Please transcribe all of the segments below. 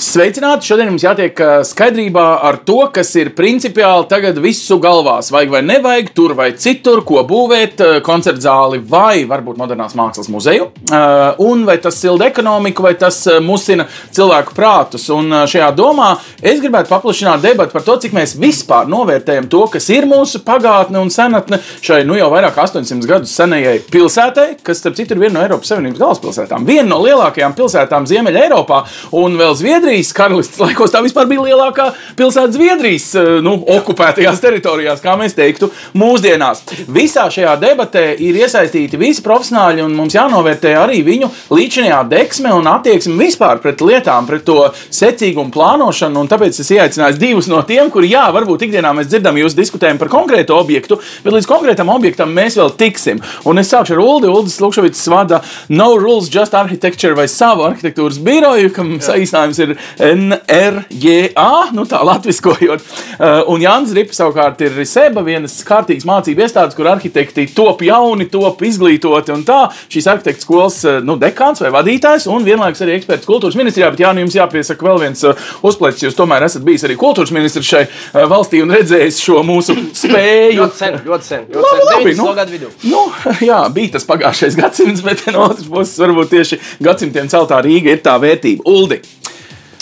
Sveicināti! Šodien mums jātiek skaidrībā ar to, kas ir principiāli tagad visu galvās. Vajag vai nevajag, tur vai citur, ko būvēt, koncerta zāli vai varbūt modernās mākslas muzeju. Un vai tas silda ekonomiku, vai tas musina cilvēku prātus. Un šajā domā es gribētu paplašināt debatu par to, cik mēs vispār novērtējam to, kas ir mūsu pagātne un senatne šai nu jau vairāk kā 800 gadus senajai pilsētai, kas, starp citu, ir viena no Eiropas Savienības galvaspilsētām. Viena no lielākajām pilsētām Ziemeļā Eiropā un vēl Zviedrijā. Zviedrijas karalistes laikos tā vispār bija lielākā pilsēta Zviedrijas eh, nu, okupētajās teritorijās, kā mēs teiktu, mūsdienās. Visā šajā debatē ir iesaistīti visi profesionāļi, un mums jānovērtē arī viņu līdzinājā deksme un attieksme vispār pret lietām, pret to secīgumu plānošanu. Un tāpēc es ieaicināju divus no tiem, kuri, jā, varbūt ikdienā mēs dzirdam, jūs diskutējam par konkrētu objektu, bet līdz konkrētam objektam mēs vēl tiksim. Un es sākšu ar Ulu. Uldis Lukšovits vada No Rules Just Architecture vai savu arhitektūras biroju, kam saīsinājums ir NRJA, nu tā latviskojot. Uh, Un Jānis Rips savukārt ir Seba, vienas kārtīgas mācību iestādes, kur arhitekti top jauni, top izglītoti un tā. Šīs arhitekta skolas uh, nu, dekāns vai vadītājs un vienlaikus arī eksperts kultūras ministrijā. Bet Jānis, jums jāpiesaka vēl viens uh, uzplecis. Jūs tomēr esat bijis arī kultūras ministrs šai valstī un redzējis šo mūsu spēju. Ļoti sen, ļoti sen. Ļoti Labi, sen. labi, 90. nu. gadu vidū. Nu, jā, bija tas pagājušais gadsimts, bet no otras puses, varbūt tieši gadsimtiem celtā Rīga ir tā vērtība. Uldi,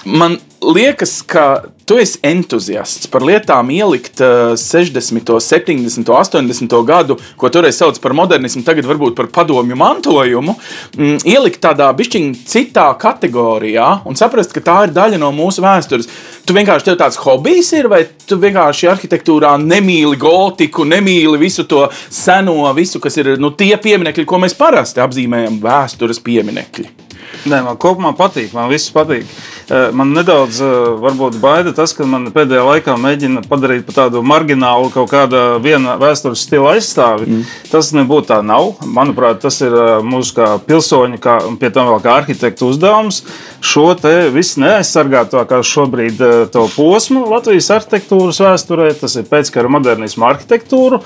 man liekas, ka tu esi entuziasts par lietām ielikt uh, 60, 70, 80 gadu, ko toreiz sauc par modernismu, tagad varbūt par padomju mantojumu, mm, ielikt tādā bišķiņā citā kategorijā un saprast, ka tā ir daļa no mūsu vēstures. Tu vienkārši tev tāds hobijs ir, vai tu vienkārši arhitektūrā nemīli gotiku, nemīli visu to seno, visu, kas ir nu, tie pieminekļi, ko mēs parasti apzīmējam vēstures pieminekļi. Nē, man kopumā patīk, man viss patīk. Eh, Man nedaudz eh, varbūt baida tas, ka man pēdējā laikā mēģina padarīt par tādu marginālu kaut kāda viena vēstures stila aizstāvi. Mm. Tas nebūtu tā nav. Manuprāt, tas ir eh, mūsu kā pilsoņu, kā, un pie tam vēl kā arhitektu uzdevums. Šo te visu neaizsargātākā šobrīd to posmu Latvijas arhitektūras vēsturē, tas ir pēckara modernismu arhitektūru,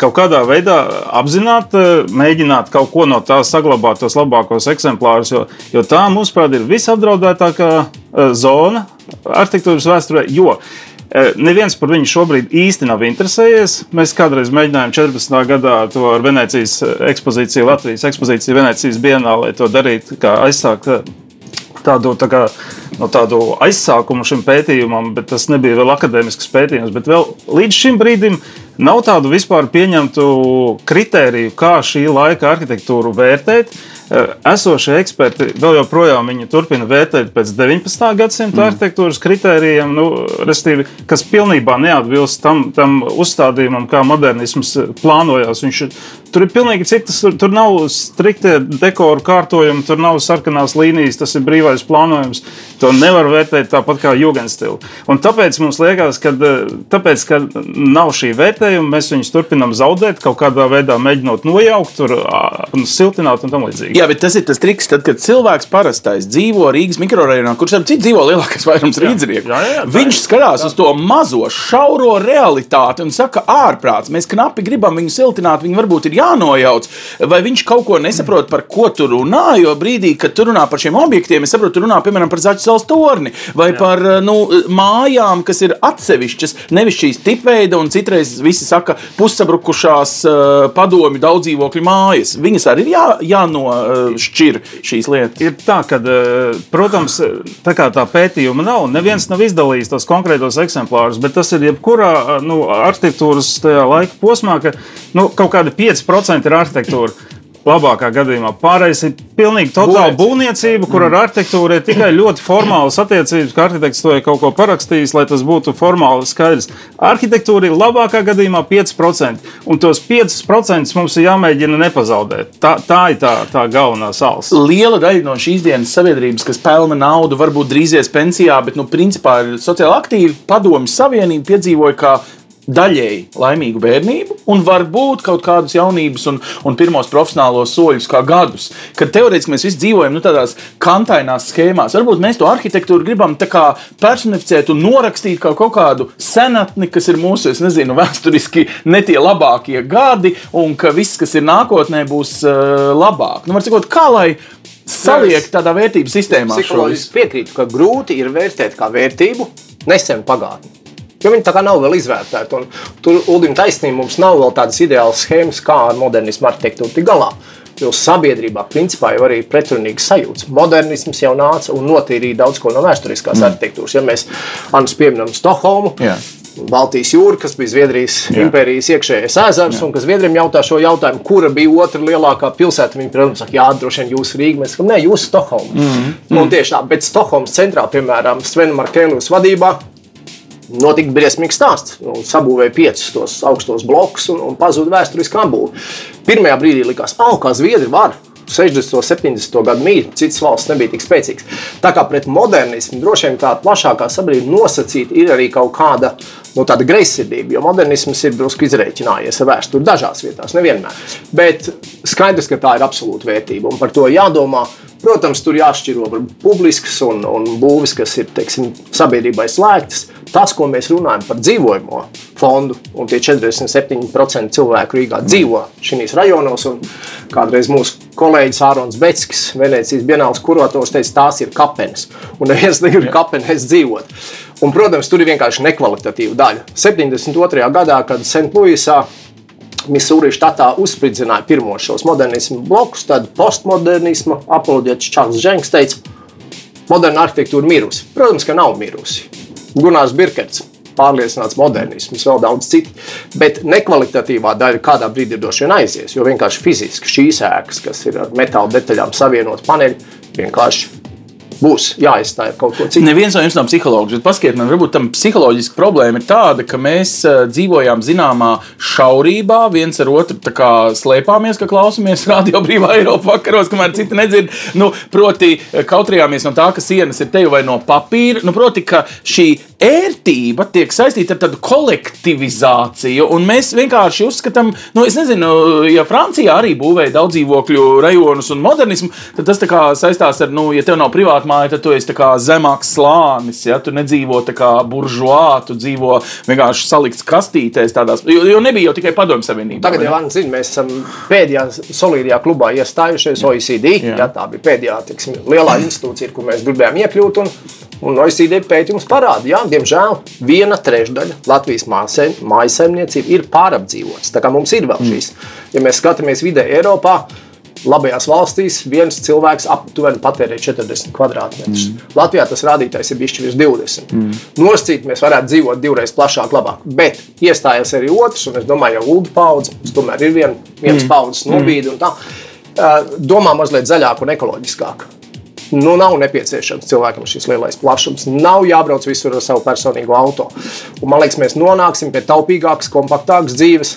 kaut kādā veidā apzināt, eh, mēģināt kaut ko no tā saglabāt, tos labākos eksemplārus, jo, jo tā, mūsuprāt, ir visapdraudētākā eh, zona arhitektūras vēsturē. Jo eh, Neviens par viņu šobrīd īsti nav interesējies. Mēs kādreiz mēģinājām 14. gadā to ar Venecijas ekspozīciju, Latvijas ekspozīciju Venecijas Bienālē to darīt, kā aizsākt eh, tādu, tā kā, no tādu aizsākumu šim pētījumam, bet tas nebija vēl akadēmisks pētījums. Bet vēl līdz šim brīdim nav tādu vispār pieņemtu kritēriju, kā šī laika arhitektūru vērtēt. Eh, Esošie eksperti vēl joprojām turpina vērtēt pēc 19. gadsimta mm. arhitektūras kritērijiem, nu, respektīvi, kas pilnībā neatbilst tam, tam uzstādījumam, kā modernisms plānojās. Viņš, tur ir pilnīgi citas, tur, tur nav strikti dekoru kārtojumi, tur nav sarkanās līnijas, tas ir brīvais plānojums. To nevar vērtēt tāpat kā jūgenstilu. Un tāpēc mums liekas, ka, eh, tāpēc, ka nav šī vērtējuma, mēs viņus turpinām zaudēt, kaut kādā veidā mēģinot nojaukt, tur, siltināt un tam līdzīgi. Jā, bet tas ir tas triks, tad, kad cilvēks parastais dzīvo Rīgas mikrorajonā, kurš ar citu dzīvo lielākais vairums rīznieku. Jā, jā, jā, Viņš skatās uz to mazo, šauro realitāti un saka, ārprāts, mēs knapi gribam viņu siltināt, viņu varbūt ir jānojauc. Vai viņš kaut ko nesaprot, par ko tu runā? Jo brīdī, kad tu runā par šiem objektiem, es saprotu, tu runā piemēram par Zaķu salas torni vai jā. par nu, mājām, kas ir atsevišķas, nevis šīs tipveida, un citreiz visi saka, pussabrukušās uh, padomju daudz dzīvokļu mājas. Viņas arī ir jā, jānošķir šīs lietas. Ir tā, ka, eh, protams, tā kā tā pētījuma nav, neviens nav izdalījis tos konkrētos eksemplārus, bet tas ir jebkurā eh, nu, arhitektūras laika posmā, ka nu, kaut kādi 5% ir arhitektūra. Labākā gadījumā pārējais ir pilnīgi totāla Būvniecība. būvniecība, kur ar arhitektūru ir tikai ļoti formālas attiecības, ka arhitekts to ir kaut ko parakstījis, lai tas būtu formāli skaidrs. Arhitektūra ir labākā gadījumā 5%, un tos 5% mums ir jāmēģina nepazaudēt. Tā, tā ir tā, tā galvenā sāls. Liela daļa no šīs dienas sabiedrības, kas pelna naudu, varbūt drīzies pensijā, bet, nu, principā ir sociāli aktīvi. Padomju Savienība piedzīvoja, kā daļēji laimīgu bērnību, un varbūt kaut kādus jaunības un, un pirmos profesionālos soļus, kā gadus. Kad teorētiski mēs visi dzīvojam nu, tādās kantainās schēmās, varbūt mēs to arhitektūru gribam personificēt un norakstīt kā kaut kādu senatni, kas ir mūsu, es nezinu, vēsturiski ne tie labākie gadi, un ka viss, kas ir nākotnē, būs uh, labāk. Nu, cikot, kā lai saliekt tādā vērtību sistēmā? Es piekrītu, ka grūti ir vērtēt kā vērtību nesenu pagātni. Jo viņi tā kā nav vēl izvērtēti. Tur Ulim taisnība mums nav vēl tādas ideālas schēmas, kā ar modernismu arhitektūru tik galā. Jo sabiedrībā principā jau arī pretrunīgs sajūts. Modernisms jau nāca un notīrīja daudz ko no vēsturiskās mm. arhitektūras. Ja mēs Anus pieminam Stokholmu, yeah. Baltijas jūra, kas bija Zviedrijas Jā. impērijas iekšējais ezers, Jā. un kas Zviedriem jautā šo jautājumu, kura bija otra lielākā pilsēta. Viņi, protams, saka, jā, droši vien jūs Rīga, mēs sakām, nē, jūs Stokholma. Mm -hmm. Un tieši tā, bet Stokholmas centrā, piemēram, Svena Markēlus vadībā, Notika briesmīgs stāsts. Nu, sabūvēja piecus tos augstos blokus un, un pazuda vēsturiskā apbūve. Pirmajā brīdī likās, ah, kā Zviedri var. 60. un 70. gadu mītne, citas valsts nebija tik spēcīgas. Tā kā pret modernismu droši vien tā plašākā sabiedrība nosacīta ir arī kaut kāda nu, tāda greizsirdība, jo modernisms ir drusku izreikinājies ar vēsturi dažās vietās, nevienmēr. Bet skaidrs, ka tā ir absolūta vērtība un par to jādomā. Protams, tur jāšķiro publisks un, un būvis, kas ir teiksim, sabiedrībai slēgtas. Tas, ko mēs runājam par dzīvojamo fondu, un tie 47% cilvēku Rīgā dzīvo šajos rajonos. Kādreiz mūsu kolēģis Ārons Betskis, Venecijas Bienālas kurators, teica, tās ir kapenes. Un neviens negrib kapenēs dzīvot. Un, protams, tur ir vienkārši nekvalitatīva daļa. 72. gadā, kad Sentlūisā Misūri štatā uzspridzināja pirmos šos modernismu blokus, tad postmodernisma apoloģēts Čārls Ženks teica, moderna arhitektūra mirusi. Protams, ka nav mirusi. Gunārs Birkerts pārliecināts modernisms, vēl daudz citu. Bet nekvalitatīvā daļa kādā brīdī droši vien aizies, jo vienkārši fiziski šīs ēkas, kas ir ar metāla detaļām savienotas paneļi, vienkārši būs jāizstāj kaut ko citu. Neviens no jums nav psihologs, bet paskatieties, man varbūt tam psiholoģiski problēma ir tāda, ka mēs uh, dzīvojām zināmā šaurībā, viens ar otru kā, slēpāmies, ka klausāmies radio brīvā Eiropā vakaros, kamēr citi nedzird. Nu, proti, kautrījāmies no tā, ka sienas ir te vai no papīra. Nu, proti, ka šī ērtība tiek saistīta ar tādu kolektivizāciju, un mēs vienkārši uzskatām, nu, es nezinu, ja Francijā arī būvēja daudz dzīvokļu rajonus un modernismu, tad tas saistās ar, nu, ja tev nav privāta māja, tad tu esi zemāks slānis, ja tu nedzīvo kā buržuā, tu dzīvo vienkārši salikts kastītēs, tādās, jo, jo nebija jau tikai padomju savienība. Tagad jau, zin, mēs esam pēdējā solīdajā klubā iestājušies OECD, jā. Jā, tā bija pēdējā, tiksim, lielā institūcija, kur mēs gribējām iekļūt, un, un OECD pētījums parāda, jā, diemžēl viena trešdaļa Latvijas mājasemniecību ir pārapdzīvotas. Tā kā mums ir vēl šīs. Ja mēs skatāmies vidē Eiropā, labajās valstīs viens cilvēks aptuveni patērē 40 kvadrātmetrus. Mm. Latvijā tas rādītājs ir bijis virs 20. Mm. Noscīt mēs varētu dzīvot divreiz plašāk, labāk. Bet iestājās arī otrs, un es domāju, ka Ulu paudze, tas tomēr ir vien, viens mm. paudzes nobīde un tā. Domā mazliet zaļāk un ekoloģiskāk nu, nav nepieciešams cilvēkam šis lielais plašums. Nav jābrauc visur ar savu personīgo auto. Un, man liekas, mēs nonāksim pie taupīgākas, kompaktākas dzīves.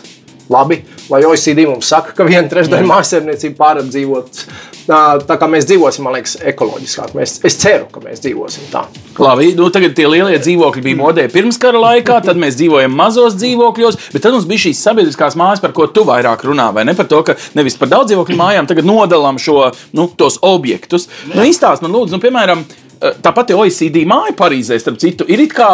Labi, lai OECD mums saka, ka viena trešdaļa mājsaimniecība pārapdzīvot tā kā mēs dzīvosim, man liekas, ekoloģiskāk. Mēs, es ceru, ka mēs dzīvosim tā. Labi, nu tagad tie lielie dzīvokļi bija modē pirms kara laikā, tad mēs dzīvojam mazos dzīvokļos, bet tad mums bija šīs sabiedriskās mājas, par ko tu vairāk runā, vai ne par to, ka nevis par daudz dzīvokļu mājām, tagad nodalām šo, nu, tos objektus. Nu, izstāst man lūdzu, nu, piemēram, tā pati OECD māja Parīzē, starp citu, ir it kā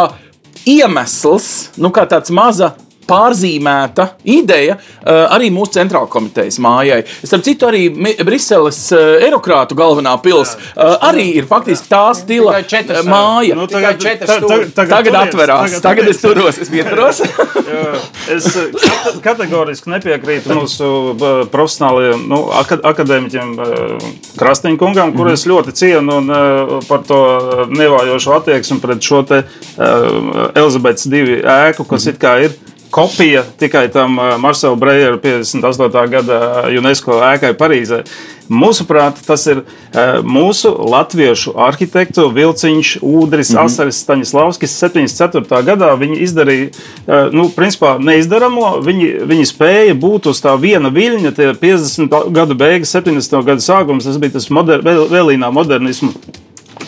iemesls, nu, kā tāds maza pārzīmēta ideja uh, arī mūsu centrālajai komitejas mājai. Starp citu, arī Briseles uh, eirokrātu galvenā pilsēta uh, arī ir faktiski tā stila četras, māja. Nu, tagad, ta, ta, ta, tagad, tagad atverās, tagad, tagad es turos, es pieturos. es kategoriski nepiekrītu mūsu profesionālajiem nu, akadēmiķiem Krastiņa kungam, kur es ļoti cienu un par to nevājošu attieksmi pret šo te Elizabetes divu ēku, kas it kā ir kopija tikai tam uh, Marsela Breira 58. gada UNESCO ēkai Parīzē. Mūsuprāt, tas ir uh, mūsu latviešu arhitektu Vilciņš, Udris, mm -hmm. Asaris, Staņislavskis 74. gadā. Viņi izdarīja, uh, nu, principā neizdaramo, viņi, viņi spēja būt uz tā viena viļņa, tie 50. gadu beigas, 70. gadu sākums, tas bija tas moder, vēl, vēlīnā modernismu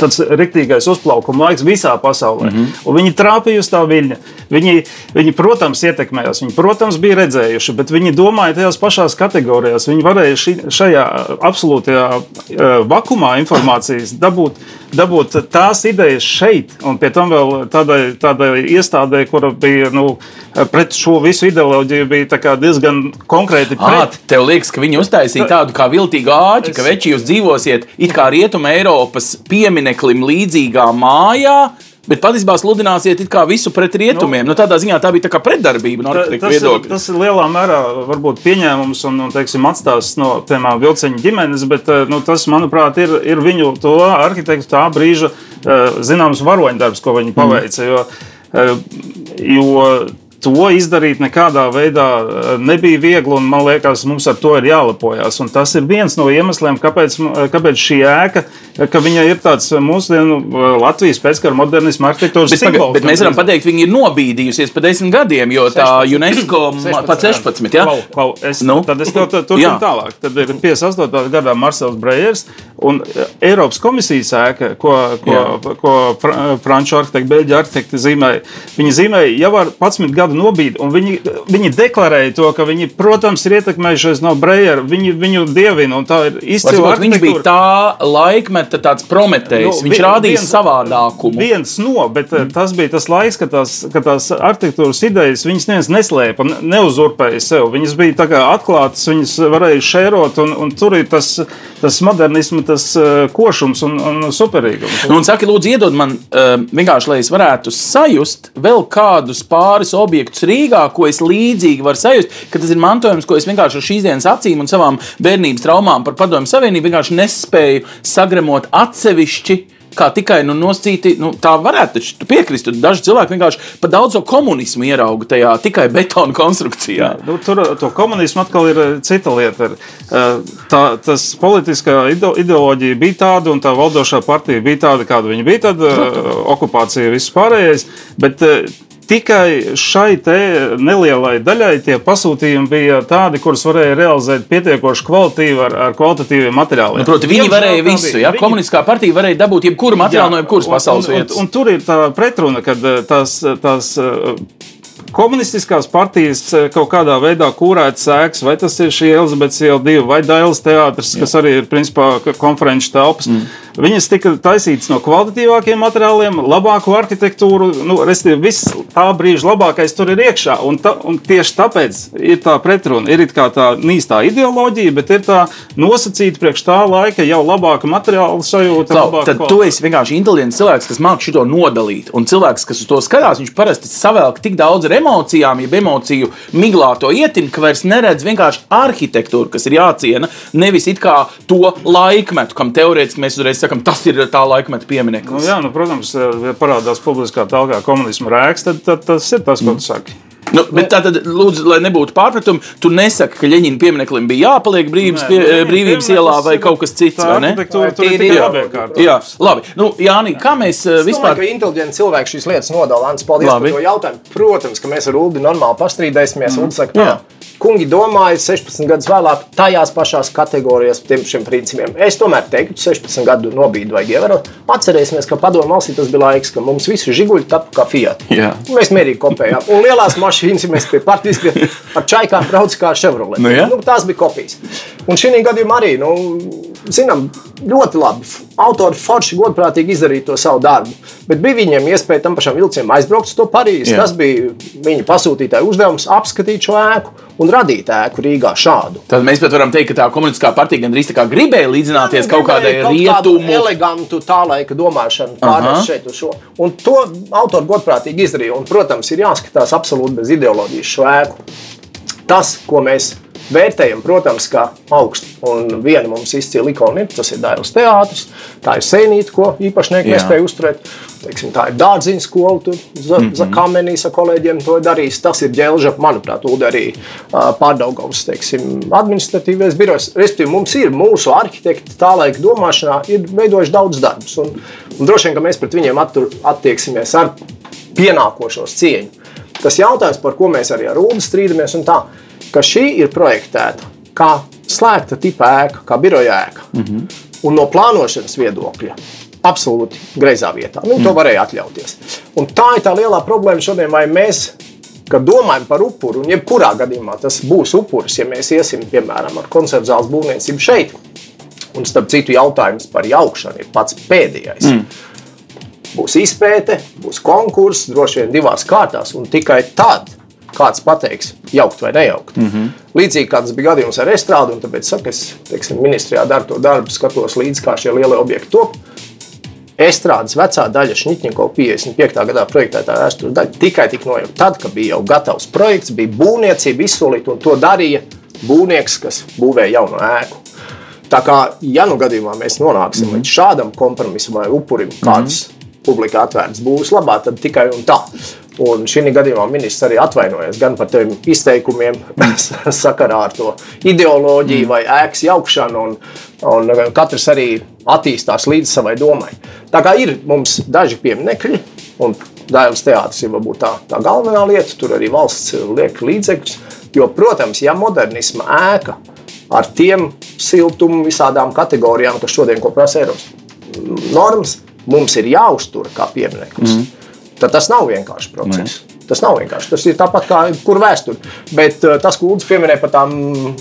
tāds riktīgais uzplaukuma laiks visā pasaulē. Mm -hmm. Un viņi trāpīja uz tā viļņa. Viņi, viņi, protams, ietekmējās, viņi, protams, bija redzējuši, bet viņi domāja tajās pašās kategorijās. Viņi varēja ši, šajā absolūtajā uh, vakumā informācijas dabūt, dabūt tās idejas šeit, un pie tam vēl tādai, tādai iestādē, kura bija nu, pret šo visu ideoloģiju, bija diezgan konkrēti pret. À, tev liekas, ka viņi uztaisīja tādu kā viltīgu āķi, ka veči jūs dzīvosiet it kā rietuma Eiropas piemineklim līdzīgā mājā. Bet patiesībā sludināsiet visu pret rietumiem. Nu, nu, tādā ziņā tā bija tā pretdarbība no arhitekta viedokļa. Tas ir lielā mērā varbūt pieņēmums un, un teiksim, atstās no piemēram vilciņa ģimenes, bet nu, tas, manuprāt, ir, ir viņu to arhitektu tā brīža zināms varoņdarbs, ko viņi paveica. Jo, jo to izdarīt nekādā veidā eh, nebija viegli, un man liekas, mums ar to ir jālepojas. Un tas ir viens no iemesliem, kāpēc, kāpēc šī ēka, ka viņa ir tāds mūsdienu eh, Latvijas pēckara modernisma arhitektūras bet, simbols. Bet mēs varam pateikt, viņi ir nobīdījusies pa desmit gadiem, jo 16, tā UNESCO 16, pa 16. Jā, klau, klau, es, nu? tad es tev turpinu tālāk. Tad ir 58. gadā Marsels Brejers un eh, Eiropas komisijas ēka, ko, ko, jā. ko franču arhitekti, beļģi arhitekti zīmēja. Viņi zīmēja jau ar 11 gadu nobīdi. Viņi, viņi deklarēja to, ka viņi, protams, ir ietekmējušies no Breira. Viņi viņu dievina. Tā ir izcila. Viņš bija tā laikmeta tāds prometējs. Nu, viņš rādīja viens, savādākumu. Viens no, bet mm. tas bija tas laiks, kad tās, kad tās arhitektūras idejas viņas neviens neslēpa, neuzurpēja sev. Viņas bija atklātas, viņas varēja šērot, un, un tur ir tas, tas modernisms, tas uh, košums un, un superīgums. Nu, un saki, lūdzu, iedod man uh, vienkārši, lai es varētu sajust vēl kādus pāris objektus objektus Rīgā, ko es līdzīgi varu sajust, ka tas ir mantojums, ko es vienkārši ar šīs dienas acīm un savām bērnības traumām par Padomju Savienību vienkārši nespēju sagremot atsevišķi kā tikai nu, noscīti. Nu, tā varētu piekrist. Daži cilvēki vienkārši par daudz komunismu ierauga tajā tikai betona konstrukcijā. Jā, nu, tur to komunismu atkal ir eh, cita lieta. Eh, tā, tas politiskā ideoloģija bija tāda, un tā valdošā partija bija tāda, kāda viņa bija. Tad Protams. okupācija viss pārējais. Bet Tikai šai nelielai daļai tie pasūtījumi bija tādi, kurus varēja realizēt pietiekoši kvalitīvi ar, ar kvalitatīviem materiāliem. Nu, proti, viņi varēja visu. Ja? Viņi... Komunistiskā partija varēja dabūt jebkuru materiālu jā, no jebkuras pasaules vietas. Un, un, un tur ir tā pretruna, kad eh, tās. tās eh, komunistiskās partijas eh, kaut kādā veidā kūrēt sēks, vai tas ir šī Elizabetes iela divi, vai Dailas teātris, kas arī ir principā konferenču telpas. Mm. Viņas tika taisītas no kvalitatīvākiem materiāliem, labāku arhitektūru. Nu, Respektīvi, viss tā brīža labākais tur ir iekšā. Un, ta, un tieši tāpēc ir tā pretruna. Ir tā nīstā ideoloģija, bet ir tā nosacīta priekš tā laika jau labāka materiāla sajūta. Klau, tad kvalitāte. tu esi vienkārši inteliģents cilvēks, kas māca šo nodalīt. Un cilvēks, kas uz to skatās, viņš parasti savēl tik daudz ar emocijām, jeb emociju miglā to ietin, ka vairs neredz vienkārši arhitektūru, kas ir jāciena, nevis it kā to laikmetu, kam teorētiski mēs uzreiz sakam, tas ir tā laikmeta piemineklis. Nu, jā, nu, protams, ja parādās publiskā telpā komunisma rēks, tad, tad tas ir tas, ko tu saki. Nu, bet tā tad, lūdzu, lai nebūtu pārpratumu, tu nesaki, ka Leņķina piemineklim bija jāpaliek brīvības, pie, brīvības ielā vai kaut kas cits. Tā, vai ne? Tur, tur ir jā, jā, labi. Nu, Jāni, kā mēs es vispār. Domāju, ka inteliģenti cilvēki šīs lietas nodala. Ants, paldies labi. par to jautājumu. Protams, ka mēs ar Uldi normāli pastrīdēsimies. Mm. Uldi saka, jā. Kungi domāja 16 gadus vēlāk, tajās pašās kategorijās, tiem šiem principiem. Es tomēr teiktu, 16 gadu nobīdi vajag ievērot. Atcerēsimies, ka padomu valstī tas bija laiks, ka mums visi žiguļi tapu kā Fiat. Jā. Mēs mierīgi kopējām. Un lielās mašīnas mēs pie partijas pie, ar čaikām brauc kā Chevrolet. Nu, ja? nu, tās bija kopijas. Un šī gadījumā arī, nu, zinām, ļoti labi. Autori forši godprātīgi izdarīja to savu darbu. Bet bija viņiem iespēja tam pašam vilcienam aizbraukt uz to Parīzi. Tas bija viņa pasūtītāja uzdevums apskatīt šo ēku un radīt ēku Rīgā šādu. Tad mēs pat varam teikt, ka tā komunistiskā partija gandrīz tā kā gribēja līdzināties Jā, kaut kādai rietumu. Elegantu tā laika domāšanu pārnest šeit uz šo. Un to autori godprātīgi izdarīja. Un, protams, ir jāskatās absolūti bez ideoloģijas šo ēku. Tas, ko mēs vērtējam, protams, kā augstu. Un viena mums izcila ikona ir tas ir Dailas teātris, tā ir sēnīte, ko īpašnieki nespēja uzturēt. Teiksim, tā ir dārziņa skola, tur mm -hmm. Kamenīs ar kolēģiem to darīs. Tas ir ģēlža, manuprāt, arī uh, pārdaugavs, teiksim, administratīvais birojs. Respektīvi, mums ir mūsu arhitekti tā laika domāšanā, ir veidojuši daudz darbus. Un, un droši vien, ka mēs pret viņiem attur, attieksimies ar pienākošos cieņu. Tas jautājums, par ko mēs arī ar Rūdu strīdamies, un tā, ka šī ir projektēta kā slēgta tipa ēka, kā biroja ēka. Mm -hmm. Un no plānošanas viedokļa absolūti greizā vietā. Viņi to varēja atļauties. Un tā ir tā lielā problēma šodien, vai mēs. Kad domājam par upuru, un jebkurā gadījumā tas būs upuris, ja mēs iesim, piemēram, ar koncertu zāles būvniecību šeit, un starp citu, jautājums par jaukšanu ir pats pēdējais. Mm. Būs izpēte, būs konkurss, droši vien divās kārtās, un tikai tad kāds pateiks, jaukt vai nejaukt. Mm -hmm. Līdzīgi kā tas bija gadījums ar estrādi, un tāpēc saku, es teiksim, ministrijā daru to darbu, skatos līdzi, kā šie lielie objekti top. Estrādes vecā daļa, Šņitņiko 55. gadā projektētā vēstures daļa, tikai tika nojaukta tad, kad bija jau gatavs projekts, bija būvniecība izsolīta, un to darīja būvnieks, kas būvēja jaunu ēku. Tā kā, ja nu gadījumā mēs nonāksim mm -hmm. līdz šādam kompromisam vai upurim, kāds mm -hmm. Publikā atvērts būs labā, tad tikai un tā. Un šī gadījumā ministrs arī atvainojas gan par tiem izteikumiem, sakarā ar to ideoloģiju mm. vai ēkas jaukšanu, un, un katrs arī attīstās līdz savai domai. Tā kā ir mums daži pieminekļi, un Dailas teātris ir varbūt tā, tā galvenā lieta, tur arī valsts liek līdzekļus. Jo, protams, ja modernisma ēka ar tiem siltumu visādām kategorijām, kas šodien prasa Eiropas normas, mums ir jāuztur kā piemineklis. Mm. Tad tas nav vienkārši process. Ne. Tas nav vienkārši. Tas ir tāpat kā kur vēsture. Bet uh, tas, ko Lūdzu pieminēja par tām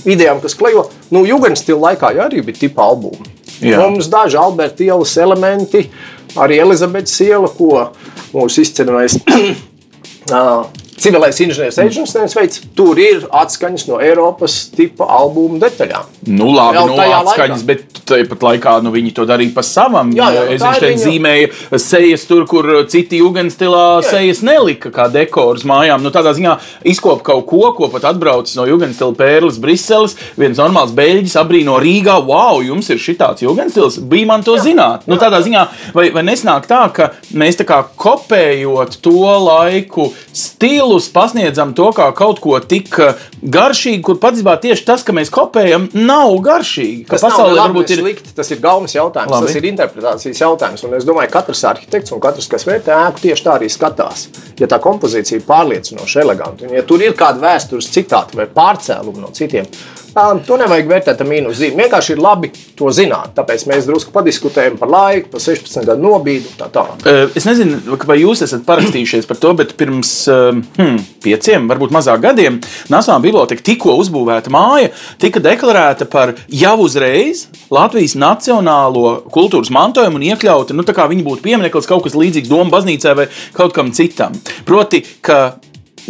idejām, kas klejo, nu, Jugendstila laikā jā, arī bija tipa albumi. Jā. Mums daži Alberta ielas elementi, arī Elizabetes iela, ko mūsu izcenojis civilais inženieris Eisensteins veids, tur ir atskaņas no Eiropas tipa albumu detaļām. Nu, labi, no nu, atskaņas, laikā. bet tāpat laikā nu, viņi to darīja pa savam. Jā, jā, Eisensteins viņa... zīmēja sejas tur, kur citi jugendstilā jā. sejas nelika kā dekors mājām. Nu, tādā ziņā izkop kaut ko, ko pat atbraucis no jugendstila pērles Briseles. Viens normāls beļģis abrīno Rīgā, wow, jums ir šitāds jugendstils, bija man to jā. zināt. Nu, tādā ziņā, vai, vai nesnāk tā, ka mēs tā kā kopējot to laiku stilu, stilus pasniedzam to kā kaut ko tik uh, garšīgu, kur patiesībā tieši tas, ka mēs kopējam, nav garšīgi. Tas pasaulē nav varbūt ir slikti. Tas ir galvenais jautājums. Labi. Tas ir interpretācijas jautājums. Un es domāju, ka katrs arhitekts un katrs, kas vērtē ēku, tieši tā arī skatās. Ja tā kompozīcija ir pārliecinoša, eleganta, un ja tur ir kāda vēstures citāta vai pārcēluma no citiem, To nevajag vērtēt ar mīnus zīmi. Vienkārši ir labi to zināt. Tāpēc mēs drusku padiskutējam par laiku, par 16 gadu nobīdi un tā tālāk. Es nezinu, vai jūs esat parakstījušies par to, bet pirms hmm, pieciem, varbūt mazāk gadiem, Nacionālā biblioteka tikko uzbūvēta māja tika deklarēta par jau uzreiz Latvijas nacionālo kultūras mantojumu un iekļauta, nu, tā kā viņi būtu piemineklis kaut kas līdzīgs Doma baznīcai vai kaut kam citam. Proti, ka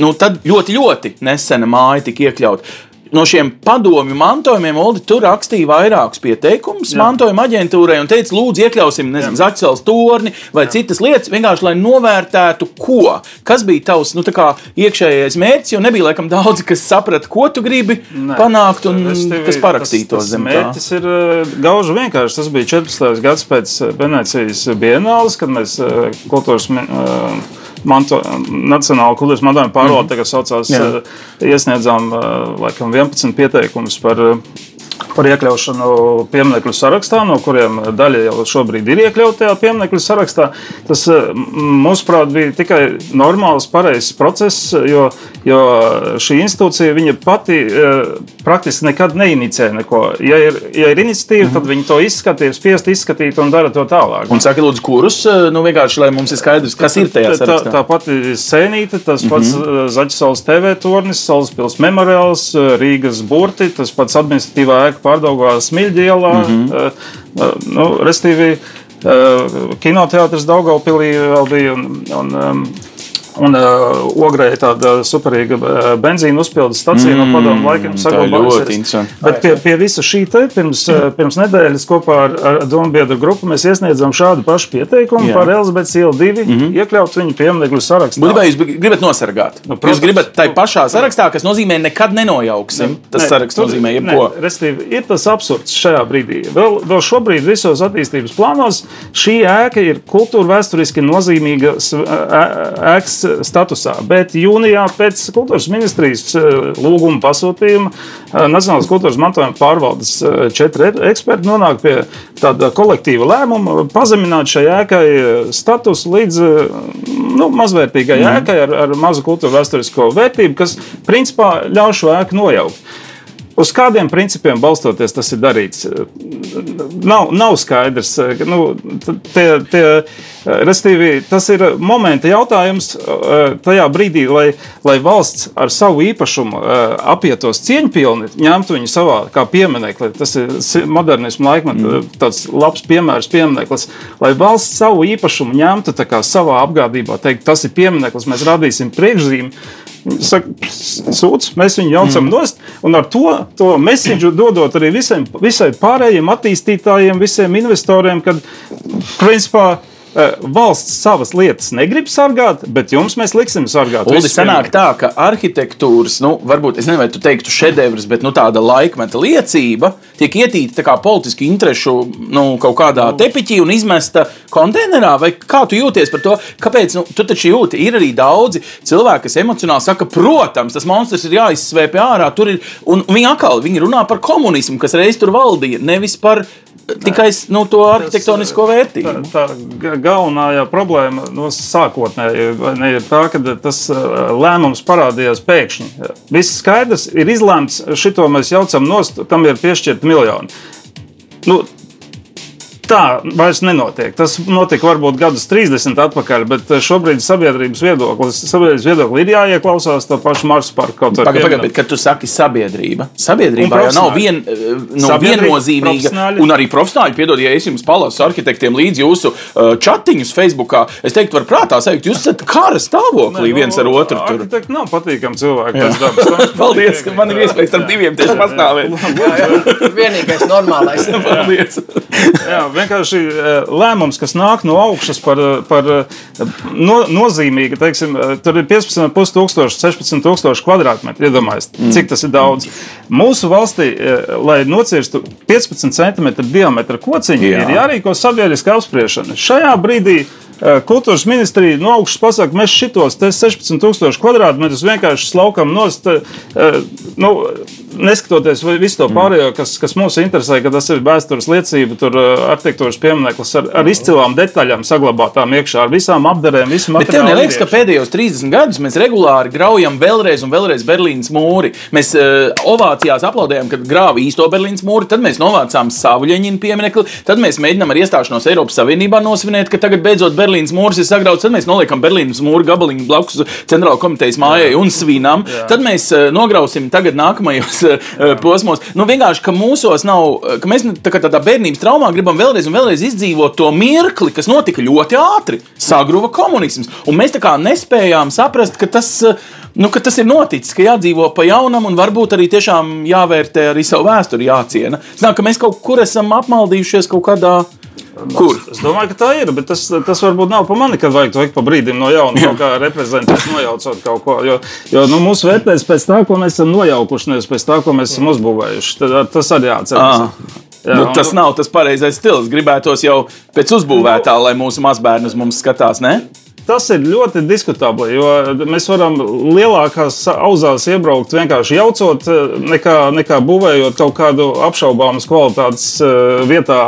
nu, tad ļoti, ļoti nesena māja tika iekļauta no šiem padomju mantojumiem Oldi tur rakstīja vairākus pieteikumus mantojuma aģentūrai un teica, lūdzu, iekļausim Zakcels torni vai Jā. citas lietas, vienkārši lai novērtētu, ko. Kas bija tavs nu, iekšējais mērķis, jo nebija laikam daudzi, kas saprata, ko tu gribi Nē, panākt un tevi, kas parakstītos zem. Tas ir uh, gauži vienkārši. Tas bija 14. gads pēc Venecijas bienāles, kad mēs uh, kultūras. Uh, manto, Nacionāla kultūras mantojuma pārvalde, mm -hmm. tagad saucās, Jā. Eh, iesniedzām eh, laikam 11 pieteikumus par eh, par iekļaušanu pieminiektu sarakstā, no kuriem daļa jau šobrīd ir iekļauta tajā pieminiektu sarakstā. Tas, mūsuprāt, bija tikai normāls, pareizs process, jo, jo šī institūcija pati praktiski nekad neinicē neko. Ja ir, ja ir iniciatīva, tad viņi to izskatīja, spiest izskatīt un dara to tālāk. Un saka, lūdzu, kurus, nu vienkārši, lai mums ir skaidrs, kas ir tajā sarakstā. Tā, tā pati sēnīte, tas mm -hmm. pats Zaķisaules TV tornis, Salaspils memoriāls, Rīgas burti, tas pats administratīvā ēka pārdaugā Smilģielā. Mm -hmm. nu, restīvi, uh, kinoteātris Daugaupilī vēl bija. Un, un, um, Un uh, Ogrē ir tāda superīga uh, benzīna uzpildes stacija mm, no padomu laikiem. Saglabājusies. Bet pie, pie visa šī te pirms, uh, pirms nedēļas kopā ar, ar domu biedru grupu mēs iesniedzām šādu pašu pieteikumu Jā. par Elizabetes ielu divu, mm -hmm. iekļaut viņu pieminiektu sarakstā. Būtībā jūs gribat nosargāt. Nu, protams, jūs gribat tai pašā sarakstā, kas nozīmē nekad nenojauksim. Ne, tas ne, saraksts nozīmē jebko. Restīvi, ir tas absurds šajā brīdī. Vēl, vēl šobrīd visos attīstības plānos šī ēka ir kultūra vēsturiski nozīmīga ēkas statusā. Bet jūnijā pēc kultūras ministrijas eh, lūguma pasūtījuma eh, Nacionālās kultūras mantojuma pārvaldes eh, četri eksperti nonāk pie tāda kolektīva lēmuma pazemināt šai ēkai statusu līdz nu, mazvērtīgai mm. ēkai ar, ar mazu kultūra vēsturisko vērtību, kas principā ļauj šo ēku nojaukt. Uz kādiem principiem balstoties tas ir darīts? Nav, nav skaidrs. Nu, tie, tie, restīvi, tas ir momenta jautājums tajā brīdī, lai, lai valsts ar savu īpašumu apietos cieņpilni, ņemtu viņu savā kā pieminekli. Tas ir modernismu laikmetā mm. tāds labs piemērs, piemineklis. Lai valsts savu īpašumu ņemtu savā apgādībā, teikt, tas ir piemineklis, mēs radīsim priekšzīmi saka, sūdz, mēs viņu jaucam mm. nost, un ar to, to mēsīju dodot arī visiem, visai pārējiem attīstītājiem, visiem investoriem, kad principā valsts savas lietas negrib sargāt, bet jums mēs liksim sargāt. Uldi, sanāk tā, ka arhitektūras, nu, varbūt es nezinu, vai tu teiktu šedevrs, bet nu, tāda laikmeta liecība tiek ietīta kā politiski interešu nu, kaut kādā tepiķī un izmesta konteinerā. Vai kā tu jūties par to? Kāpēc? Nu, tu taču jūti, ir arī daudzi cilvēki, kas emocionāli saka, protams, tas monstrs ir jāizsvēpj ārā. Ir, un viņi atkal viņi runā par komunismu, kas reiz tur valdīja, nevis par tikai nu, to arhitektonisko vērtību. Tā, tā galvenā problēma no sākotnēji ir tā, ka tas lēmums parādījās pēkšņi. Viss skaidrs, ir izlēmts, šito mēs jaucam nost, tam ir piešķirta miljoni. Nu, Tā vairs nenotiek. Tas notika varbūt gadus 30 atpakaļ, bet eh, šobrīd sabiedrības viedoklis, sabiedrības viedoklis ir jāieklausās to pašu Marsu parku kaut kādā veidā. Bet, kad tu saki sabiedrība, sabiedrībā jau nav vien, eh, no viennozīmīga. Un arī profesionāļi, piedod, ja es jums palasu arhitektiem līdz jūsu uh, chatiņus Facebookā, es teiktu, var prātā sajūt, jūs esat kara stāvoklī ne, viens ar nu, otru. Tur arhitekti nav patīkami cilvēki. Paldies, ka man ir iespējas starp diviem tieši pastāvēt. Vienīgais normālais. Paldies. jā, vienkārši e, lēmums, kas nāk no augšas par, e, par e, no, nozīmīgu, teiksim, tur ir 15,5 tūkstoši, 16 tūkstoši kvadrātmetri. Iedomājieties, mm. cik tas ir daudz. Mūsu valstī, lai nocirstu 15 centimetru diametra kociņu, Jā. ir jārīko sabiedriska apspriešana. Šajā brīdī Kultūras ministrija no augšas pasaka, mēs šitos 16,000 kvadrātmetrus vienkārši slaukam nost. Nu, neskatoties visu to pārējo, kas, kas mūs interesē, ka tas ir vēstures liecība, tur arhitektūras piemineklis ar, ar izcilām detaļām saglabātām iekšā, ar visām apdarēm, visu materiālu. Bet tev neliekas, ka pēdējos 30 gadus mēs regulāri graujam vēlreiz un vēlreiz Berlīnas mūri. Mēs uh, ovācijās aplaudējam, kad grāva īsto Berlīnas mūri, tad mēs novācām savu ļeņinu pieminekli, tad mēs mēģinām ar iestāšanos Eiropas Savienībā nosvinēt, ka tagad beidzot Berlīnas mūris ir sagrauts, tad mēs noliekam Berlīnas mūru gabaliņu blakus centrāla komitejas mājai un svinām. Jā. Tad mēs uh, nograusim tagad nākamajos uh, posmos. Nu, vienkārši, ka mūsos nav, ka mēs tā kā tādā bērnības traumā gribam vēlreiz un vēlreiz izdzīvot to mirkli, kas notika ļoti ātri. Sagruva komunisms. Un mēs tā kā nespējām saprast, ka tas. Nu, tas ir noticis, ka jādzīvo pa jaunam, un varbūt arī tiešām jāvērtē arī savu vēsturi, jāciena. Zinām, ka mēs kaut kur esam apmaldījušies kaut kādā Kur? Es domāju, ka tā ir, bet tas, tas varbūt nav pa mani, kad vajag to ik pa brīdim no jauna kaut kā reprezentēt, nojaucot kaut ko. Jo, jo nu, mūsu vērtēs pēc tā, ko mēs esam nojaukuši, nevis pēc tā, ko mēs esam uzbūvējuši. Tad, tas arī jāatcerās. Ah. Jā, nu, tas nav tas pareizais stils. Gribētos jau pēc uzbūvētā, lai mūsu mazbērni uz mums skatās. Ne? Tas ir ļoti diskutabli, jo mēs varam lielākās auzās iebraukt vienkārši jaucot, eh, nekā, nekā būvējot kaut kādu apšaubāmas kvalitātes eh, vietā.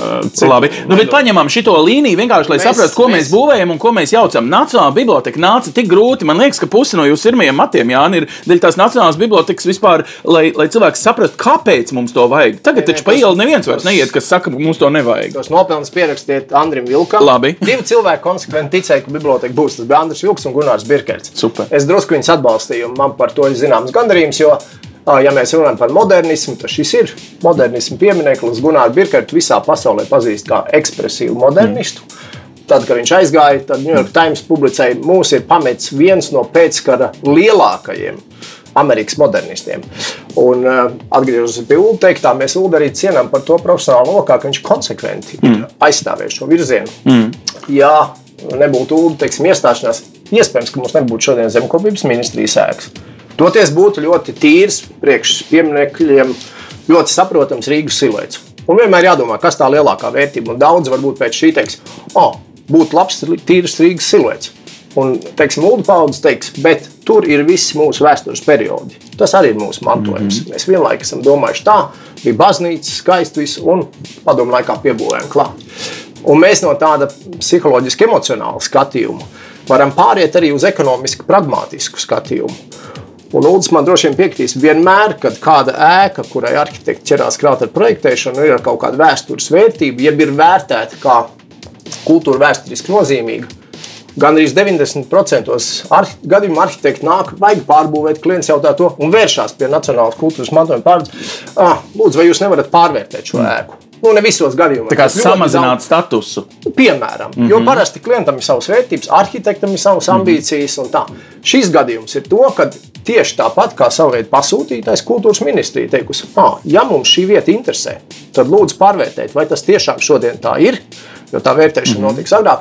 Eh, Labi, nu, bet paņemam šo līniju vienkārši, lai mēs, saprastu, ko mēs, mēs būvējam un ko mēs jaucam. Nacionālā biblioteka nāca tik grūti. Man liekas, ka pusi no jūsu pirmajiem matiem, Jāni, ir dēļ tās Nacionālās bibliotekas vispār, lai, lai cilvēks saprastu, kāpēc mums to vajag. Tagad taču pa ielu neviens vairs neiet, kas saka, ka mums to nevajag. Tos nopelnus pierakstiet Andrim Vilkam. Labi. Divi cilvēki konsekventi ticēja, ka biblioteka būs. Andris Vilks un Gunārs Birkerts. Super. Es drusku viņus atbalstīju, un man par to ir zināms gandarījums. Jo, ja mēs runājam par modernismu, tad šis ir modernismu piemineklis. Gunārs Birkerts visā pasaulē pazīst kā ekspresīvu modernistu. Mm. Tad, kad viņš aizgāja, tad New York Times publicēja, mūs ir pametis viens no pēckara lielākajiem Amerikas modernistiem. Un, uh, atgriežoties pie Ulu teiktā, mēs Ulu arī cienām par to profesionālo lokā, ka viņš konsekventi mm. aizstāvēja šo virzienu. Mm. Jā, nebūtu teiksim, iestāšanās, iespējams, ka mums nebūtu šodien zemkopības ministrijas ēkas. Toties būtu ļoti tīrs, priekš pieminekļiem, ļoti saprotams Rīgas siluets. Un vienmēr jādomā, kas tā lielākā vērtība. Un daudz varbūt pēc šī teiks, oh, būtu labs, tīrs Rīgas siluets. Un, teiksim, Ulu paudzes teiks, bet tur ir visi mūsu vēstures periodi. Tas arī ir mūsu mantojums. Mm -hmm. Mēs vienlaikus esam domājuši tā, bija baznīca, skaisti viss, un padomu laikā piebūvējām klāt. Un mēs no tāda psiholoģiski emocionāla skatījuma varam pāriet arī uz ekonomiski pragmatisku skatījumu. Un Lūdzu, man droši vien piekritīs, vienmēr, kad kāda ēka, kurai arhitekts ķerās klāt ar projektēšanu, ir ar kaut kādu vēstures vērtību, jeb ir vērtēta kā kultūra vēsturiski nozīmīga, Gan arī 90% arhi gadījumu arhitekti nāk, vajag pārbūvēt, klients jautā to un vēršās pie Nacionālās kultūras mantojuma pārvaldes. Ah, lūdzu, vai jūs nevarat pārvērtēt šo ēku? Nu, ne visos gadījumos. Tā kā samazināt statusu. Piemēram, mm -hmm. jo parasti klientam ir savas vērtības, arhitektam ir savas ambīcijas. Mm -hmm. Šis gadījums ir to, ka tieši tāpat kā savveid pasūtītais kultūras ministrija teikusi, ah, ja mums šī vieta interesē, tad lūdzu pārvērtēt, vai tas tiešām šodien tā ir, jo tā vērtēšana mm -hmm. notiks agrāk.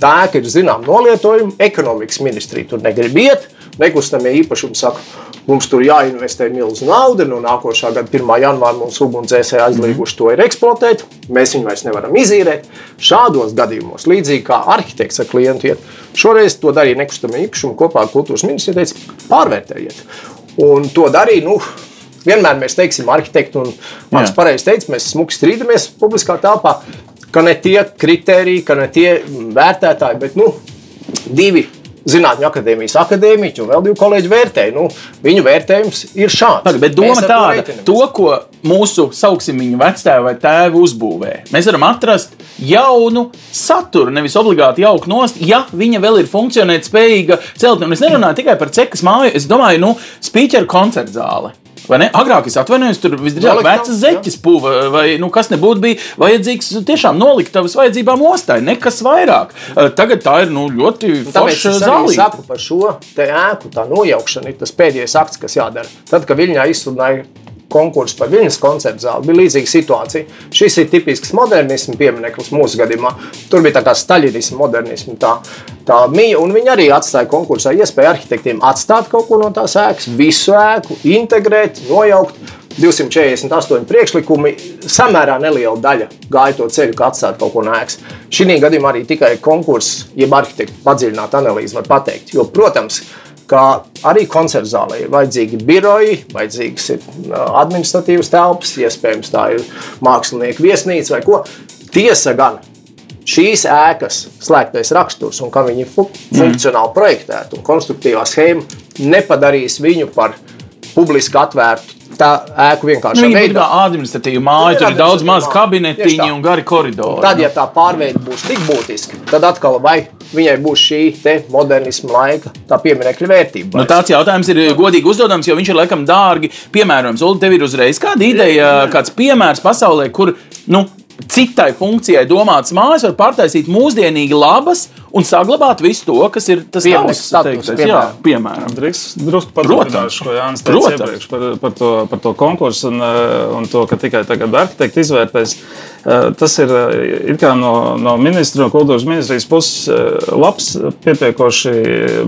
Tā ēka ir zināma nolietojuma, ekonomikas ministrija tur negrib iet. Nekustamie īpašumi saka, mums tur jāinvestē milzīga nauda. No nākošā gada 1. janvāra mums ugunsdzēsēji aizlieguši to ir eksploatēt. Mēs viņu vairs nevaram izīrēt. Šādos gadījumos, līdzīgi kā arhitekts ar klientu iet, šoreiz to darīja nekustamie īpašumi kopā ar kultūras ministriju. Teica, pārvērtējiet. Un to darīja. Nu, Vienmēr mēs teiksim, arhitekti, un Mans pareizi teica, mēs smuki strīdamies publiskā telpā ka ne tie kriteriji, ka ne tie vērtētāji, bet nu, divi Zinātņu akadēmijas akadēmiķi un vēl divi kolēģi vērtēja. Nu, viņu vērtējums ir šāds. Taga, bet doma tāda, to, to, ko mūsu sauksim viņu vectēvi vai tēvi uzbūvē, mēs varam atrast jaunu saturu, nevis obligāti jauku nost, ja viņa vēl ir funkcionēt spējīga celtne. Un es nerunāju tikai par cekas māju, es domāju, nu, spīķeru koncertu zāli. Agrāk es atvainojos, tur visdrīzāk vecas zeķes pūva, vai nu, kas nebūtu bija vajadzīgs tiešām nolikt tavas vajadzībām ostai, nekas vairāk. Tagad tā ir nu, ļoti forša zāle. Saku par šo ēku, tā nojaukšana ir tas pēdējais akts, kas jādara. Tad, kad Viļņā izsludināja konkursu par viņas koncertu zāli. Bija līdzīga situācija. Šis ir tipisks modernisms piemineklis mūsu gadījumā. Tur bija tā kā staļinisms, modernisms. Tā, tā mija, un viņi arī atstāja konkursā iespēju arhitektiem atstāt kaut ko no tās ēkas, visu ēku, integrēt, nojaukt. 248 priekšlikumi, samērā neliela daļa gāja to ceļu, kā atstāt kaut ko no ēkas. Šī gadījumā arī tikai konkurss, jeb arhitekta padziļināta analīze var pateikt. Jo, protams, ka arī koncertu zālē ir vajadzīgi biroji, vajadzīgas ir administratīvas telpas, iespējams, tā ir mākslinieka viesnīca vai ko. Tiesa gan, šīs ēkas slēgtais raksturs un kā viņi fu funkcionāli projektēti un konstruktīvā schēma nepadarīs viņu par publiski atvērtu tā ēka vienkārši nu, ir administratīva māja. Tur ir daudz mazu kabinetiņu un gari koridori. Tad, ja tā pārveide būs tik būtiska, tad atkal vai viņai būs šī modernisma laika, tā pieminiekļa vērtība. Nu, tāds jautājums ir godīgi uzdodams, jo viņš ir laikam dārgi piemērojams. Ulu, tev ir uzreiz kāda ideja, kāds piemērs pasaulē, kur nu, citai funkcijai domātas mājas var pārtaisīt mūsdienīgi labas un saglabāt visu to, kas ir tas tavs status. Jā, piemēram. Drusku paturpināšu, ko Jānis teica iepriekš par, par, to, par to konkursu un, eh, un to, ka tikai tagad arhitekti izvērtēs. Eh, tas ir eh, no, no ministra, no kultūras ministrijas puses labs, pietiekoši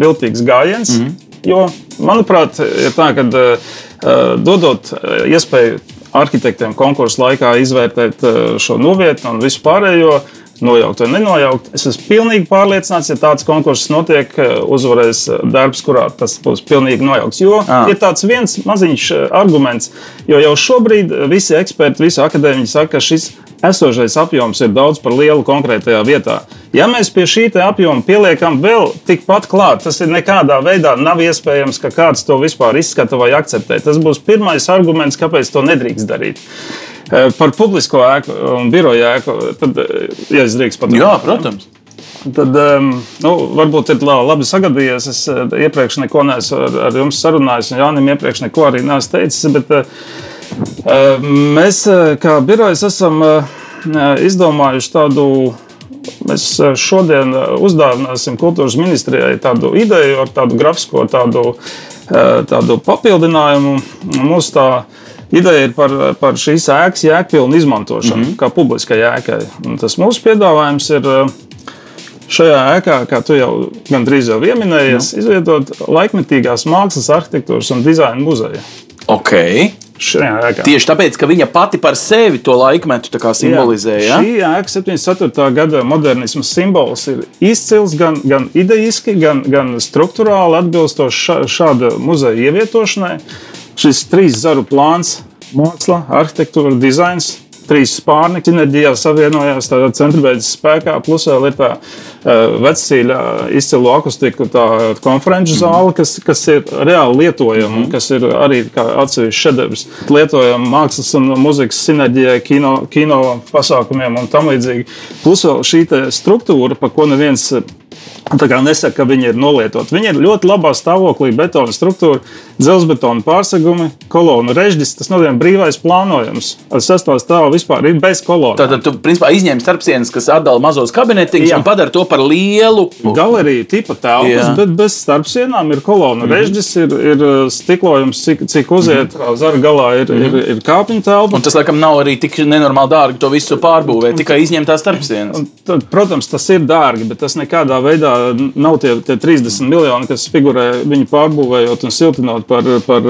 viltīgs gājiens. Mm -hmm. Jo, manuprāt, ir tā, ka dodot iespēju arhitektiem konkursu laikā izvērtēt šo novietni un visu pārējo, nojaukt vai nenojaukt. Es esmu pilnīgi pārliecināts, ja tāds konkurss notiek, eh, uzvarēs eh, darbs, kurā tas būs pilnīgi nojaukts. Jo à. ir tāds viens maziņš eh, arguments, jo jau šobrīd visi eksperti, visi akadēmiķi saka, ka šis esošais apjoms ir daudz par lielu konkrētajā vietā. Ja mēs pie šī apjoma pieliekam vēl tikpat klāt, tas ir nekādā veidā nav iespējams, ka kāds to vispār izskata vai akceptē. Tas būs pirmais arguments, kāpēc to nedrīkst darīt. Eh, par publisko ēku un biroju ēku, tad, eh, ja es drīkst pateikt, Jā, protams. Tad nu, varbūt ir labi sagadījies. Es eh, iepriekš neko neesmu ar, ar jums sarunājis, un Jānis iepriekš neko arī neesmu teicis. Bet mēs, kā birojas, esam izdomājuši tādu. Mēs šodien uzdāvināsim kultūras ministrijai tādu ideju ar tādu grafisko tādu, tādu papildinājumu. Mūsu tā Ideja ir par, par šīs ēkas jēgpilnu izmantošanu, mm -hmm. kā publiskai ēkai. Un tas mūsu piedāvājums ir šajā ēkā, kā tu jau gandrīz jau pieminējies, izvietot laikmetīgās mākslas, arhitektūras un dizaina muzeju. Okay. Tieši tāpēc, ka viņa pati par sevi to laikmetu simbolizē. Jā, šī ēka 74. gada modernisma simbols ir izcils gan, gan idejiski, gan, gan struktūrāli atbilstoši šāda muzeja ievietošanai šis trīs zaru plāns - māksla, arhitektūra, dizains. Trīs spārni sinerģijā savienojās, tādā centrbeidz spēkā, plus vēl ir tā uh, vecīļa izcilu akustiku, tā konferenču Mhm. zāle, kas, kas ir reāli lietojama, un kas ir arī atsevišķs šedevrs. Lietojama mākslas un mūzikas sinerģijai, kino, kino pasākumiem un tam līdzīgi. Plus vēl šī struktūra, par ko neviens Tā kā nesaka, ka viņi ir nolietoti. Viņi ir ļoti labā stāvoklī, betona struktūra, dzelzbetona pārsegumi, kolonu režģis. Tas nozīmē brīvais plānojums. Ar sastāvu stāvu vispār ir bez kolonām. Tātad tu principā izņem starpsienas, kas atdala mazos kabinetiņus un padara to par lielu. Galerija tipa telpas, Jā. bet bez starpsienām ir kolona mm -hmm. režģis, ir, ir uh, stiklojums, cik, cik uziet. Mm -hmm. Zara galā ir, mm -hmm. ir, ir kāpņu telpa. Un tas, laikam, nav arī tik nenormāli dārgi to visu pārbūvēt, tikai izņemt tās starpsienas. Tad, protams, tas ir dārgi, bet tas nekādā veidā nav tie, tie 30 miljoni, kas figurē viņu pārbūvējot un siltinot par, par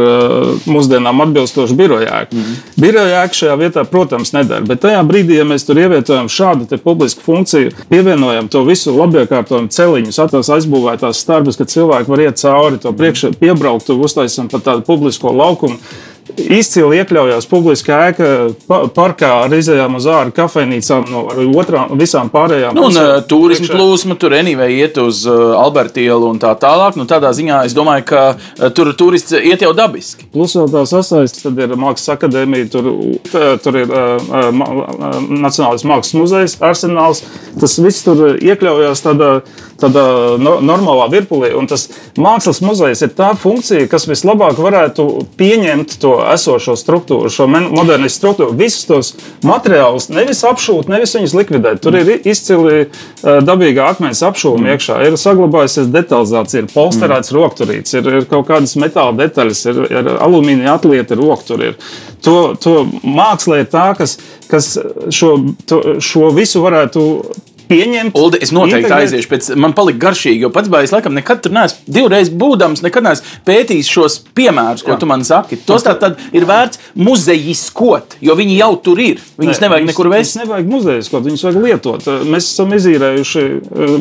mūsdienām atbilstošu birojāku. Mm -hmm. Birojāka šajā vietā, protams, nedara. Bet tajā brīdī, ja mēs tur ievietojam šādu publisku funkciju, pievienojam to visu labiekārtojumu celiņus, atās aizbūvētās starbas, ka cilvēki var iet cauri to priekšā, piebraukt, uztaisam pat tādu publisko laukumu. Izcili iekļaujās publiskā ēka, pa- parkā ar izējām uz ārā, kafejnīcām, no otrām, visām pārējām. Nu, un pusēm. uh, Priekšā. plūsma tur anyway iet uz uh, Alberta ielu un tā tālāk. Nu, tādā ziņā es domāju, ka uh, tur turists iet jau dabiski. Plus vēl tā sasaistīta, tad ir Mākslas akadēmija, tur, tur ir uh, Nacionālais mākslas muzejs, arsenāls. Tas viss tur iekļaujās tādā, tādā no, normālā virpulī. Un tas mākslas muzejs ir tā funkcija, kas vislabāk varētu pieņemt to esošo struktūru, šo modernistu struktūru. Visus tos materiālus nevis apšūt, nevis viņus likvidēt. Tur ir izcili uh, dabīgā akmens apšūma iekšā, ir saglabājusies detalizācija, ir polsterēts mm. rokturīts, ir, ir kaut kādas metāla detaļas, ir, ir alumīnija atlieta rokturi. To, to māksla ir tā, kas, kas šo, to, šo visu varētu pieņemt. Uldi, es noteikti integrēt. aiziešu, pēc man palika garšīgi, jo pats baigs, laikam, nekad tur neesmu divreiz būdams, nekad neesmu pētījis šos piemērus, ko Jā. tu man saki. Tos tā tad ir vērts muzejiskot, jo viņi jau tur ir. Viņus nevajag viņus- nekur Viņus vest. nevajag muzejus, kaut viņus vajag lietot. Mēs esam izīrējuši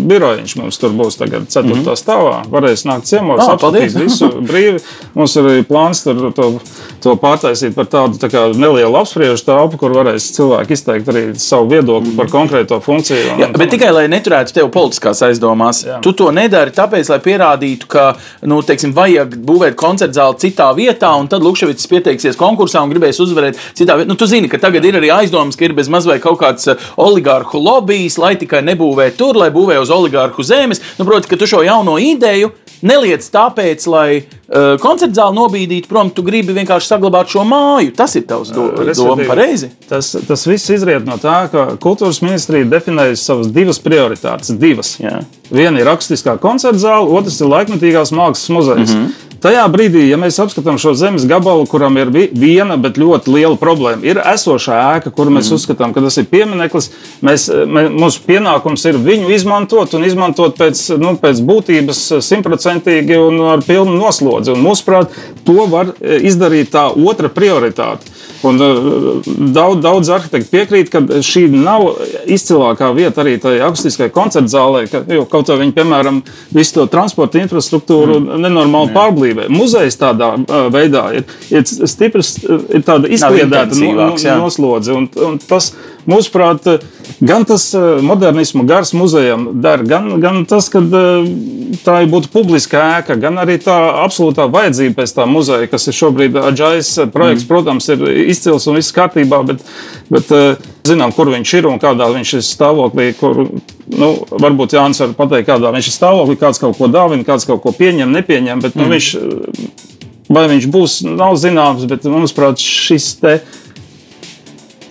birojiņš. Mums tur būs tagad 4. Mm -hmm. stāvā. Varēs nākt ciemos, Ah, apskatīt visu brīvi. Mums ir arī plāns tur to, to pārtaisīt par tādu tā nelielu apspriežu telpu, kur varēs cilvēki izteikt arī savu viedokli par konkrēto funkciju. un- Jā, bet tam tikai lai neturētu tevi politiskās aizdomās. Jā. Tu to nedari tāpēc, lai pierādītu, ka nu, teiksim, vajag būvēt koncertu zāli citā vietā, un tad Lukševits pieteiksies konkursā un gribēs uzvarēt citā vietā. Nu, tu zini, ka tagad ir arī aizdomas, ka ir bez mazliet kaut kāds eh, oligārhu lobbyis, lai tikai nebūvē tur, lai būvē uz oligārhu zemes. Nu, proti, ka tu šo jauno ideju neliec tāpēc, lai uh, koncertu zāli nobīdītu prom, tu gribi vienkārši saglabāt šo māju. Tas ir tavs do doma Respektīvi, pareizi. Tas, tas viss izriet no tā, ka kultūras ministrija definējusi savas divas prioritātes. Divas. Jā. Viena ir rakstiskā koncerta zāle, otrs ir laikmatīgās mākslas muzejs. Mm -hmm. Tajā brīdī, ja mēs apskatām šo zemes gabalu, kuram ir vi- viena, bet ļoti liela problēma, ir esošā ēka, kuru mēs mm. uzskatām, ka tas ir piemineklis. Mēs, mē, mūsu pienākums ir viņu izmantot un izmantot pēc, nu, pēc būtības simtprocentīgi un ar pilnu noslodzi. Un, mūsuprāt, to var e, izdarīt tā otra prioritāte. Un, uh, daudz, daudz arhitektu piekrīt, ka šī nav izcilākā vieta arī tajā akustiskajā koncerta zālē, ka, jo kaut kā viņi, piemēram, visu to transporta infrastruktūru mm. nenormāli pārblīvē. Muzejs tādā uh, veidā ir, ir stiprs, uh, ir tāda izkliedēta no, no, jā. noslodze. Un, un tas, mūsuprāt, gan tas uh, modernismu gars muzejam dara, gan, gan tas, ka tā būtu publiska ēka, gan arī tā absolūtā vajadzība pēc tā muzeja, kas ir šobrīd Aģais projekts, mm. protams, ir izcils un viss kārtībā, bet, bet zinām, kur viņš ir un kādā viņš ir stāvoklī. Kur, nu, varbūt Jānis var pateikt, kādā viņš ir stāvoklī, kāds kaut ko dāvina, kāds kaut ko pieņem, nepieņem. Bet, nu, viņš, vai viņš būs, nav zināms, bet mums, prāt, šis te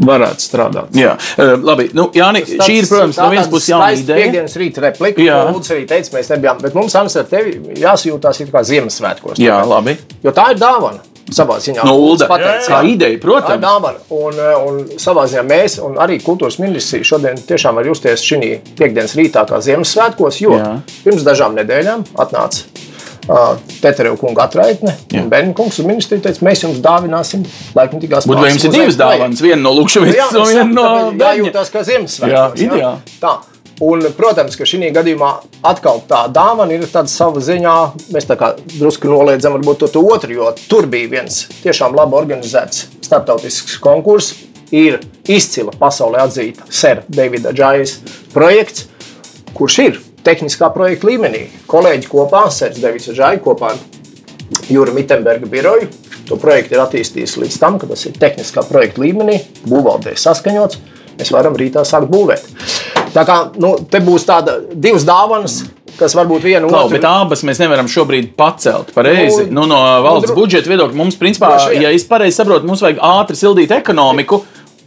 varētu strādāt. Jā, uh, labi. Nu, Jāni, šī ir, protams, no vienas puses jauna ideja. Piektdienas rīta replika, Jā. ko Lūdzu arī teica, mēs nebijām. Bet mums, Ants, ar tevi jāsajūtās kā Ziemassvētkos. Jā, labi. Jo tā ir dāvana. Savā ziņā No Ulda. pateica, Kā ideja, Tā ir protams. dāvana. Un, un savā ziņā mēs, un arī kultūras ministrija, šodien tiešām var justies šī piekdienas rītā kā Ziemassvētkos, jo Jā. pirms dažām nedēļām atnāca uh, Teterev kunga atraitne. un Bērnu kungs uz ministriju teica, mēs jums dāvināsim laikmatīgās Būtu vai jums ir divas dāvanas, viena no Lukšavicas jā, un viena no jā, Beņa. jūtas kā Ziemassvētkos. Jā, ideāli. Tā. Un, protams, ka šī gadījumā atkal tā dāvana ir tāda sava ziņā. Mēs tā kā drusku noliedzam varbūt to, to otru, jo tur bija viens tiešām labi organizēts starptautisks konkurss. ir izcila pasaulē atzīta Sera Davida Džaijas projekts, kurš ir tehniskā projekta līmenī. Kolēģi kopā, Sērs Davids Džaija kopā ar Jūra Mittenberga biroju. To projektu ir attīstījis līdz tam, ka tas ir tehniskā projekta līmenī, būvvaldē saskaņots. Mēs varam rītā sākt būvēt. Tā kā nu, te būs tāda divas dāvanas, kas varbūt viena Klau, otru bet abas mēs nevaram šobrīd pacelt pareizi. Nu, Nu, no valsts dro- budžeta viedokļa mums, principā, ja es pareizi saprotu, mums vajag ātri sildīt ekonomiku.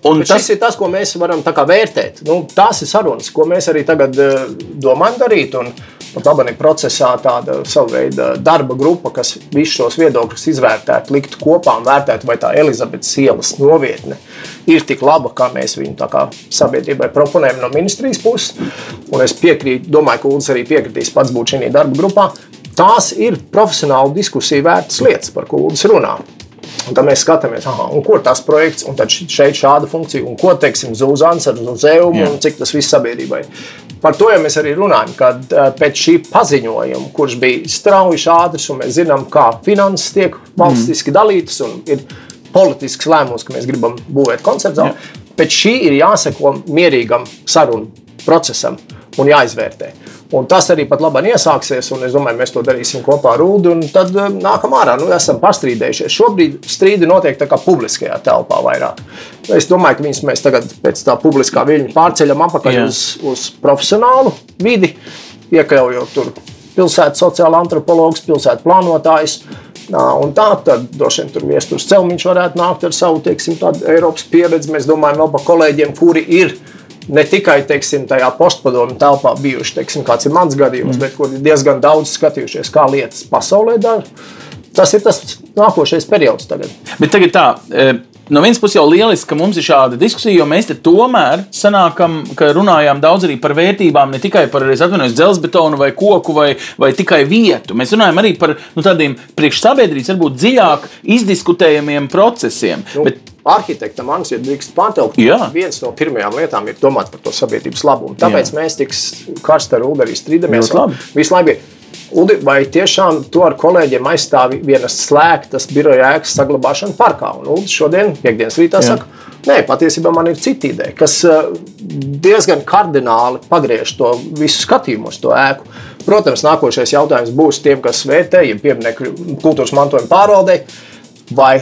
Un Bet tas ir tas, ko mēs varam vērtēt. Nu, tās ir sarunas, ko mēs arī tagad eh, domājam darīt. Un pat labi, ir procesā tāda sava veida darba grupa, kas visus šos viedokļus izvērtētu, liktu kopā un vērtētu, vai tā Elizabetes ielas novietne ir tik laba, kā mēs viņu kā sabiedrībai proponējam no ministrijas puses. Un es piekrītu, domāju, ka Ulas arī piekritīs pats būt šajā darba grupā. Tās ir profesionāli diskusiju vērtas lietas, par ko Ulas runā. Un tad mēs skatāmies, aha, un kur tas projekts, un šeit šāda funkcija, un ko teiksim Zuzans ar Zuzējumu, Jā. un cik tas viss sabiedrībai. Par to jau mēs arī runājam, kad pēc šī paziņojuma, kurš bija strauji ātrs, un mēs zinām, kā finanses tiek valstiski dalītas, un ir politisks lēmums, ka mēs gribam būvēt koncertu zāli, pēc šī ir jāseko mierīgam sarunu procesam un jāizvērtē. Un tas arī pat labi iesāksies, un es domāju, mēs to darīsim kopā ar un Tad eh, nākam ārā, nu, esam pastrīdējušies. Šobrīd strīdi notiek tā kā publiskajā telpā vairāk. Es domāju, ka viņus mēs tagad pēc tā publiskā viļņa pārceļam atpakaļ Jā. uz, uz profesionālu vidi, iekļaujot tur pilsētas sociāla antropologus, pilsētas plānotājus. Un tā tad droši vien tur viesturs Celmiņš varētu nākt ar savu teiksim, Eiropas pieredzi. Mēs domājam vēl par kolēģiem, kuri ir ne tikai teiksim, tajā postpadomu telpā bijuši, teiksim, kāds ir mans gadījums, mm. bet kuri diezgan daudz skatījušies, kā lietas pasaulē dara. Tas ir tas nākošais periods tagad. Bet tagad tā. e, No vienas puses jau lieliski, ka mums ir šāda diskusija, jo mēs te tomēr sanākam, ka runājām daudz arī par vērtībām, ne tikai par dzelzbetonu vai koku vai, vai tikai vietu. Mēs runājam arī par nu, tādiem priekšsabiedrības, varbūt dziļāk izdiskutējumiem procesiem. Nu, Bet, Arhitekta manis ir drīkst pārtraukt. Jā. Viens no pirmajām lietām ir domāt par to sabiedrības labumu. Tāpēc Jā. Mēs tik karsti ar arī strīdamies. Ir. Udi, vai tiešām to ar kolēģiem aizstāv vienas slēgtas biroja ēkas saglabāšana parkā? Un Uldis šodien, piekdienas rītā, Jā. saka, nē, patiesībā man ir cita ideja, kas eh, diezgan kardināli pagriež to visu skatījumu uz to ēku. Protams, nākošais jautājums būs tiem, kas vērtē, ja pieminiektu kultūras mantojuma pārvaldei, vai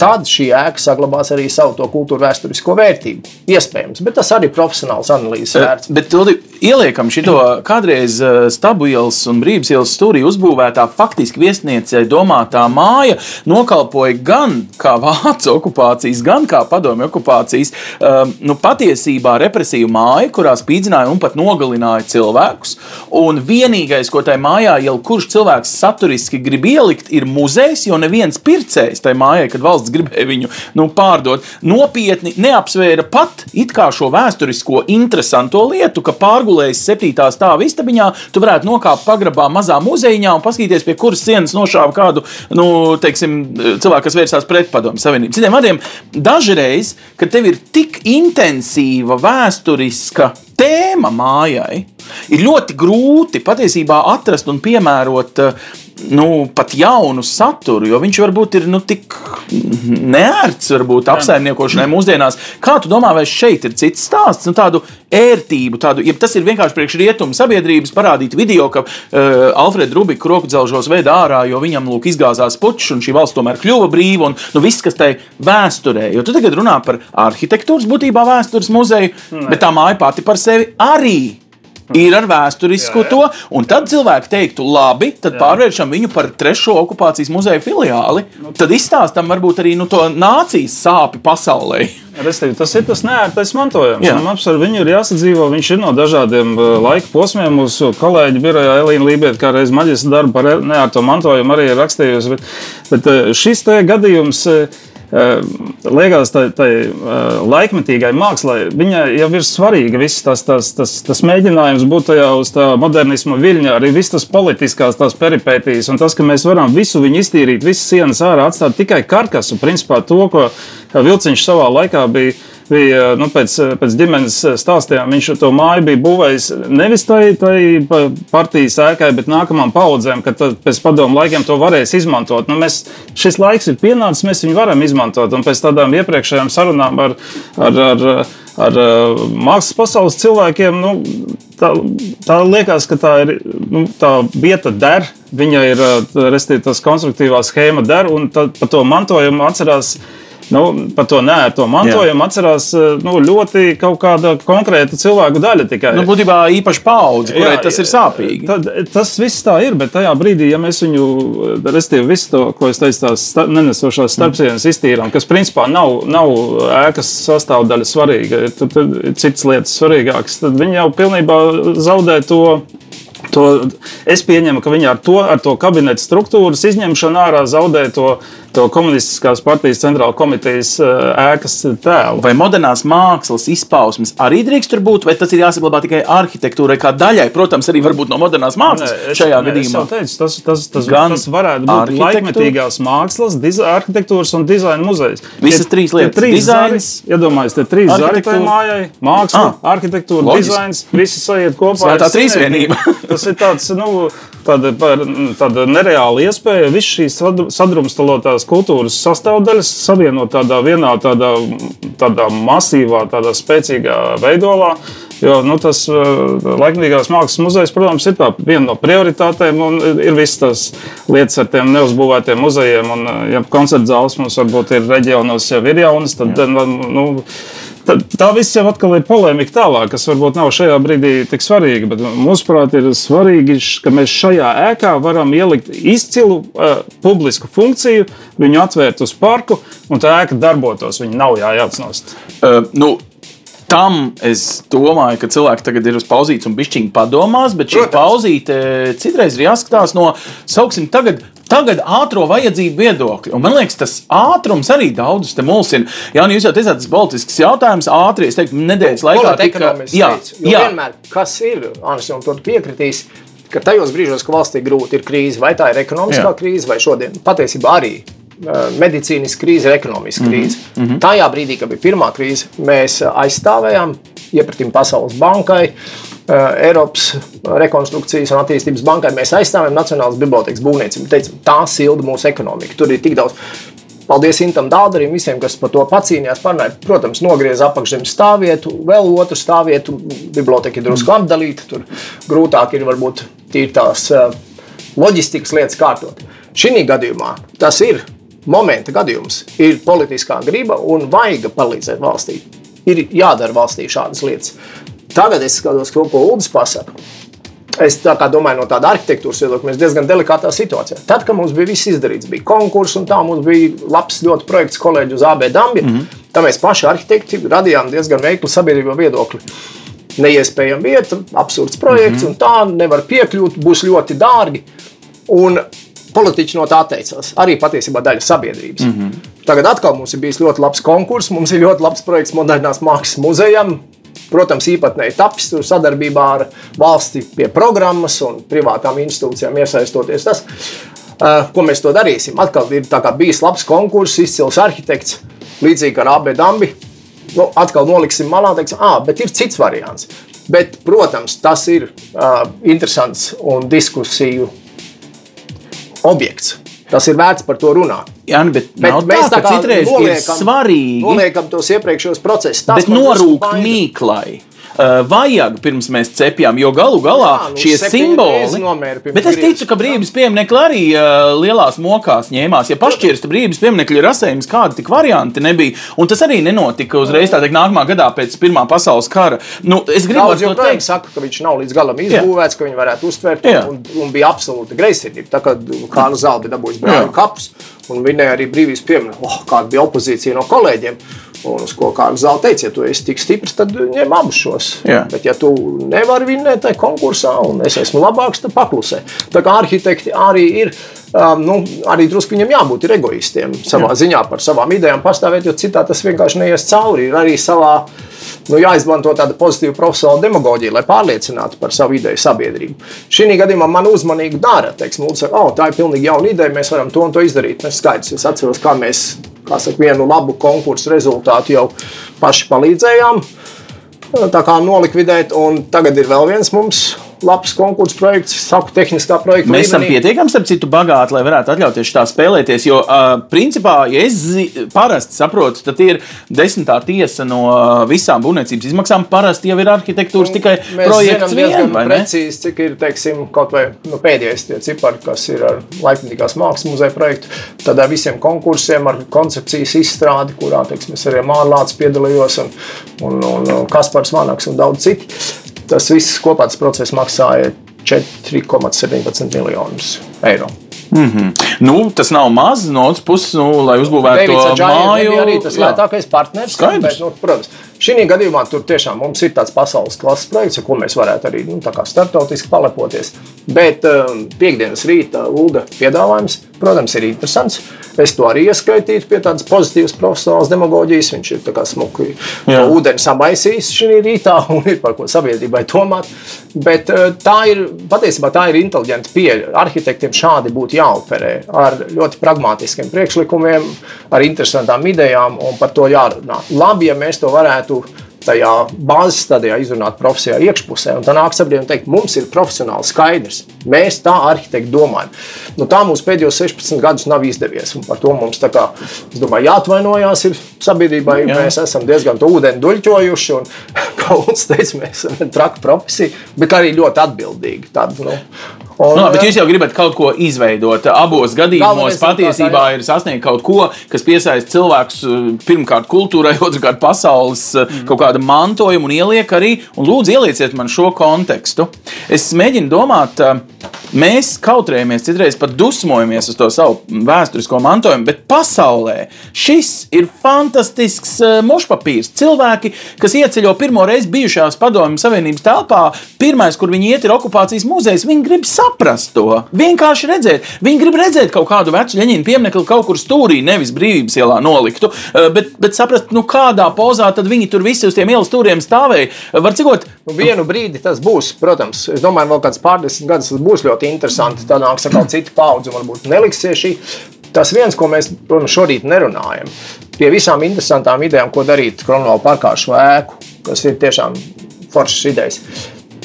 tad šī ēka saglabās arī savu to kultūru vēsturisko vērtību. Iespējams, bet tas arī ir profesionāls analīzes vērts. bet Uldi, ieliekam šo kādreiz eh, Stabu ielas un Brīvības ielas stūrī uzbūvētā faktiski viesnīcai domātā māja nokalpoja gan kā vācu okupācijas, gan kā padomju okupācijas, um, nu, patiesībā represīvu māju, kurā spīdzināja un pat nogalināja cilvēkus. Un vienīgais, ko tajā mājā jau kurš cilvēks saturiski grib ielikt, ir muzejs, jo neviens pircējs tajā mājā, kad valsts gribēja viņu nu, pārdot, nopietni neapsvēra pat it kā šo vēsturisko interesanto lietu, ka pārgulējis septītā stāva istabiņā, tu varētu nokāpt pagrabā mazā muzejiņā un paskatīties, pie kuras sienas nošāva kādu nu, teiksim, cilvēku, kas vērsās pret padomu savienību. Citiem vārdiem, dažreiz, kad tev ir tik intensīva vēsturiska tēma mājai, ir ļoti grūti patiesībā atrast un piemērot eh, nu, pat jaunu saturu, jo viņš varbūt ir nu, tik neērts, varbūt apsaimniekošanai mūsdienās. Kā tu domā, vai šeit ir cits stāsts, nu, tādu ērtību, tādu, ja tas ir vienkārši priekš rietumu sabiedrības parādīt video, ka uh, Alfreds Rubiks roku dzelžos veidā ārā, jo viņam lūk izgāzās puķis un šī valsts tomēr kļuva brīva un nu, viss, kas tai vēsturē. Jo tu tagad runā par arhitektūras būtībā vēstures muzeju, bet tā māja pati par sevi arī ir ar vēsturisku to. Un tad cilvēki teiktu, labi, tad pārvēršam viņu par trešo okupācijas muzeja filiāli. Tad izstāstam varbūt arī nu, to nācijas sāpju pasaulē. Restīvi, tas ir tas neērtais mantojums. Jā. Mums ar viņu ir jāsadzīvo. Viņš ir no dažādiem uh, laika posmiem. Mūsu kolēģi birojā Elīna Lībieta, kā reiz maģistra darbu par e- neērto mantojumu, arī ir rakstījusi. Bet, bet uh, šis te gadījums. Uh, Liekas, tai, tai uh, laikmetīgai mākslai, viņai jau ir svarīga viss tas, tas, tas, tas mēģinājums būt tajā uz tā modernisma viļņa, arī viss tas politiskās tās peripētīs, un tas, ka mēs varam visu viņu iztīrīt, visas sienas ārā atstāt tikai karkasu, principā to, ko Vilciņš savā laikā bija bija nu, pēc, pēc ģimenes stāstiem. Viņš to māju bija būvējis nevis tai, tai partijas ēkai, bet nākamajām paudzēm, kad pēc padomu laikiem to varēs izmantot. Nu, mēs, šis laiks ir pienācis, mēs viņu varam izmantot. Un pēc tādām iepriekšējām sarunām ar, ar, ar, ar mākslas pasaules cilvēkiem. Nu, tā, tā liekas, ka tā, ir, nu, tā vieta der, viņa ir restīvi, tas konstruktīvā schēma der, un tad par to mantojumu atcerās nu, par to nērto mantojumu Jā. atcerās nu, ļoti kaut kāda konkrēta cilvēku daļa. Tikai. Nu, būtībā īpaši paudze, kurai jā, tas ir sāpīgi. Tad, tas viss tā ir, bet tajā brīdī, ja mēs viņu, restīvi, visu to, ko es teicu, tās starp, nenesošās starpsienas iztīrām, kas principā nav, nav ēkas sastāvdaļa svarīga, tad, tad cits lietas svarīgākas, tad viņi jau pilnībā zaudē to To, es pieņemu, ka viņi ar to, ar to kabineta struktūras izņemšanu ārā zaudē to, to komunistiskās partijas centrāla komitejas eh, ēkas tēlu. Vai modernās mākslas izpausmes arī drīkst tur būt, vai tas ir jāsaglabā tikai arhitektūrai kā daļai? Protams, arī no modernās mākslas nē, es, šajā nē, gadījumā. Teicu, tas, tas, tas, Gan tas varētu būt laikmetīgās mākslas, diza, arhitektūras un dizaina muzejs. Visas trīs lietas. Trīs dizains, iedomājieties, te trīs zari tai mājai - māksla, ah, arhitektūra, loģis. dizains, visi sajiet kopā. Tā trīsvienība. tas ir tāds, nu, tāda, tāda nereāla iespēja visas šīs sadrumstalotās kultūras sastāvdaļas savienot tādā vienā tādā, tādā masīvā, tādā spēcīgā veidolā. Jo nu, tas laikmatīgās mākslas muzejs, protams, ir viena no prioritātēm, ir visas tās lietas ar tiem neuzbūvētiem muzejiem. Un, ja koncerta zāles mums varbūt ir reģionos jau ir jaunas, tad Jā. nu, Tā, tā viss jau atkal ir polēmika tālāk, kas varbūt nav šajā brīdī tik svarīga. Bet mūsuprāt, ir svarīgi, ka mēs šajā ēkā varam ielikt izcilu uh, publisku funkciju, viņu atvērt uz parku, un tā ēka darbotos. Viņa nav jājauc nost. Uh, nu. Tam es domāju, ka cilvēki tagad ir uz pauzītes un bišķiņi padomās, bet šī Protams. pauzīte citreiz ir jāskatās no, sauksim, tagad Tagad ātrā vajadzību viedokļi. Un man liekas, tas ātrums arī daudzus te mulsina. Jā, nu jūs jau teicāt, tas politisks jautājums. Ātri, es teiktu, nedēļas laikā. Tika, jā, teicu, jā. Vienmēr, kas ir, Anis, un to piekritīs, ka tajos brīžos, kad valstī grūti ir krīze, vai tā ir ekonomiskā jā. krīze, vai šodien patiesībā arī medicīniska krīze, ekonomiska mm -hmm. krīze. Mm -hmm. Tajā brīdī, kad bija pirmā krīze, mēs aizstāvējām, iepratījām Pasaules bankai, Eh, Eiropas rekonstrukcijas un attīstības bankai mēs aizstāvjam Nacionālās bibliotekas būvniecību. Teicam, tā silda mūsu ekonomiku. Tur ir tik daudz. Paldies Intam Dādarim, visiem, kas par to pacīnījās. Parunāja. Protams, nogriez apakšzemes stāvvietu, vēl otru stāvvietu. Biblioteka ir drusku apdalīta. Tur grūtāk ir varbūt tīri tās eh, loģistikas lietas kārtot. Šī gadījumā tas ir momenta gadījums. Ir politiskā griba un vajag palīdzēt valstī. Ir jādara valstī šādas lietas. Tagad es skatos to, ko Ulris pasaka. Es domāju, no tāda arhitektūras viedokļa mēs diezgan delikātā situācijā. Tad, kad mums bija viss izdarīts, bija konkurss un tā, mums bija labs, ļoti projekts kolēģi uz AB Dabija. Mm -hmm. Tā mēs paši arhitekti radījām diezgan veiklu sabiedrību viedokli. Neiespējama vieta, absurds projekts, mm -hmm. un tā nevar piekļūt, būs ļoti dārgi. Un politiķi no tā atteicās. Arī patiesībā daļa sabiedrības. Mm -hmm. Tagad atkal mums ir bijis ļoti labs konkurss, mums ir ļoti labs projekts modernās mākslas muzejam protams, īpatnēji tapis sadarbībā ar valsti pie programmas un privātām institūcijām iesaistoties. Tas, uh, ko mēs to darīsim? Atkal ir bijis labs konkurss, izcils arhitekts, līdzīgi ar AB Dambi. Nu, atkal noliksim malā, teiksim, ah, bet ir cits variants. Bet, protams, tas ir uh, interesants un diskusiju objekts. Tas ir vērts par to runāt. Jā, nu, bet, bet mēs tā, tā kā citreiz noliekam, ir svarīgi. Noliekam tos iepriekšējos procesus. Bet norūkt mīklai. Uh, vajag pirms mēs cepjam, jo galu galā Jā, nu, šie simboli. Bet es ticu, ka brīvības pieminiekļi arī uh, lielās mokās ņēmās. Ja pašķirsta brīvības pieminiekļi ir rasējums, kādi tik varianti nebija. Un tas arī nenotika uzreiz tādā nākamā gadā pēc Pirmā pasaules kara. Nu, es gribu to teikt, saka, ka viņš nav līdz galam izbūvēts, Jā. ka viņi varētu uztvert, un, un bija absolūti greizsirdība. Tā kā Kārlis Zalbi dabūjis brāļu kapus, un viņai arī brīvības pieminiekļi, oh, kāda bija opozīcija no kolēģiem. Un uz ko Kārlis Zāle teica, ja tu esi tik stiprs, tad ņem abus šos. Jā. Bet, ja tu nevari vinnēt tajā konkursā, un es esmu labāks, tad paklusē. Tā kā arhitekti arī ir. Um, nu, arī drusku viņam jābūt egoistiem savā Jā. ziņā par savām idejām, pastāvēt, jo citādi tas vienkārši neies cauri. Ir arī savā nu, jāizmanto tāda pozitīva profesionāla demagoģija, lai pārliecinātu par savu ideju sabiedrību. Šī gadījumā man uzmanīgi dara, teiksim, saka, oh, tā ir pilnīgi jauna ideja, mēs varam to un to izdarīt. Es skaidrs, es atceros, kā mēs saka, vienu labu konkursu rezultātu jau paši palīdzējām. Tā kā nolikvidēt, un tagad ir vēl viens mums labs konkursu projekts, saku, tehniskā projekta. Mēs esam pietiekami, starp citu, bagāti, lai varētu atļauties tā spēlēties. Jo, uh, principā, ja es zi- parasti saprotu, tad ir desmitā tiesa no visām būvniecības izmaksām. Parasti jau ir arhitektūras tikai Mēs projekts diezgan vien, vai ne? precīzi, cik ir teiksim, kaut vai nu, pēdējais tie cipari, kas ir ar laikmatīgās mākslas muzeja projektu. Tad ar visiem konkursiem, ar koncepcijas izstrādi, kurā teiksim, es arī Mārlāts piedalījos, un, un, un, un Kaspars Vanaks un daudz citi. Tas viss kopā tas process maksāja 4,17 miljonus eiro. Nu, tas nav maz no otras puses, nu, lai uzbūvētu to māju. bija arī tas lētākais partners. Skaidrs. Bet, nu, protams, šī gadījumā tur tiešām mums ir tāds pasaules klases projekts, ar ko mēs varētu arī nu, starptautiski palepoties. Bet um, piekdienas rīta ULDA piedāvājums, protams, ir interesants. Es to arī ieskaitītu pie tādas pozitīvas profesionālas demagoģijas. Viņš ir tā kā smuki ūdeni samaisījis šī rītā un ir par ko sabiedrībai domāt. Bet uh, tā ir patiesībā tā ir inteliģenta pieeja. Arhitektiem šādi būtu jāoperē ar ļoti pragmatiskiem priekšlikumiem, ar interesantām idejām un par to jārunā. Labi, ja mēs to varētu tajā bāzes stadijā izrunāt profesionālā iekšpusē. Un tā nāk sabiedrība un teikt, mums ir profesionāli skaidrs. Mēs tā arhitekti domājam. Nu, tā mums pēdējos 16 gadus nav izdevies. Un par to mums kā, domāju, jāatvainojās ir sabiedrībai. Jā. Mēs esam diezgan ūdeni duļķojuši. Un, kā Uts teica, mēs esam traka profesija, bet arī ļoti atbildīgi. Tāda, nu, un, Nu, labi, bet jūs jau gribat kaut ko izveidot. Abos gadījumos patiesībā ir sasniegt kaut ko, kas piesaista cilvēkus uh, pirmkārt kultūrai, otrkārt pasaules Mm. kaut kāda mantojuma un ieliek arī. Un lūdzu, ielieciet man šo kontekstu. Es mēģinu domāt, uh, mēs kautrējamies, citreiz pat dusmojamies uz to savu vēsturisko mantojumu, bet pasaulē šis ir fantastisks uh, mušpapīrs. Cilvēki, kas ieceļo pirmo reizi bijušās padomju savienības telpā, pirmais, kur viņi iet, ir okupācijas muzejs. Viņi grib saprast to, vienkārši redzēt. Viņi grib redzēt kaut kādu vecu leņķinu pieminekli kaut kur stūrī, nevis brīvības ielā noliktu, uh, bet, bet saprast, nu, kādā pozā tad viņi tur visi uz tiem ielas stūriem stāvēja. Uh, Var cikot, Nu, vienu brīdi tas būs, protams, es domāju, vēl kāds pārdesmit gadus tas būs ļoti interesanti. Tad nāks atkal cita paudze, un varbūt neliksies šī. Tas viens, ko mēs, protams, šorīt nerunājam, pie visām interesantām idejām, ko darīt Kronvalda parkā ar šo ēku, kas ir tiešām foršas idejas.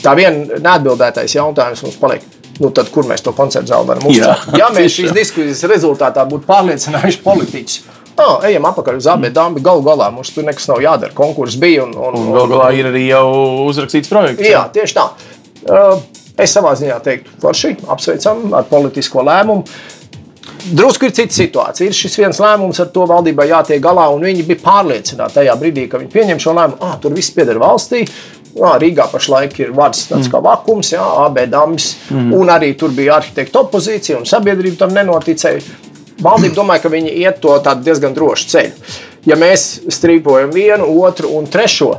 Tā viena neatbildētais jautājums mums paliek. Nu, tad, kur mēs to koncertu zāli varam Jā, uzcelt? Ja mēs šīs diskusijas rezultātā būtu pārliecinājuši politiķus, oh, ejam atpakaļ uz abiem dāmas, galu galā mums tur nekas nav jādara. Konkurss bija un, un, un gal galā ir arī jau uzrakstīts projekts. Jā, tieši tā. Uh, Es savā ziņā teiktu, forši apsveicam ar politisko lēmumu. Drusku ir cita situācija. Ir šis viens lēmums, ar to valdībai jātiek galā, un viņi bija pārliecināti tajā brīdī, kad viņi pieņem šo lēmumu. Ah, tur viss pieder valstī. Jā, Rīgā pašlaik ir vārds tāds mm. kā vakums, jā, AB dāmas, mm. un arī tur bija arhitekta opozīcija, un sabiedrība tam nenoticēja. Valdība domāja, ka viņi iet to diezgan drošu ceļu. Ja mēs strīpojam vienu, otru un trešo,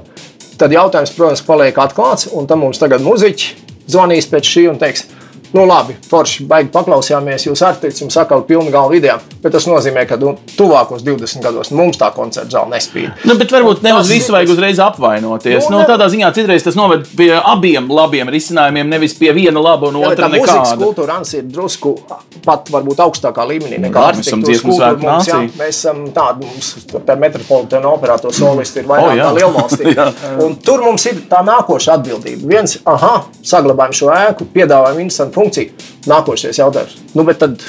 tad jautājums, protams, paliek atklāts, un tam mums tagad muziķi zvanīs pēc šī un teiks, nu labi, forši, baigi paklausījāmies, jūs arhitekts jums sakal pilnu galvu idejām, bet tas nozīmē, ka nu, tuvākos 20 gados mums tā koncerta zāle nespīd. Nu, bet varbūt ne uz visu vajag uzreiz apvainoties. Nu, Nu, tādā ziņā citreiz tas noved pie abiem labiem risinājumiem, nevis pie viena laba un Jā, otra tā mūzikas nekāda. kultūra ir drusku pat varbūt augstākā līmenī nekā Jā, arhitektūras kultūra. Mums, jā, mēs esam tādi, mums tā metropolitāna operātora solisti ir vairāk jā. kā lielvalstī. Jā. Tur mums ir tā nākoša atbildība. Viens, aha, saglabājam šo ēku, piedāvājam interesantu funkciju. Nākošais jautājums. Nu, tad,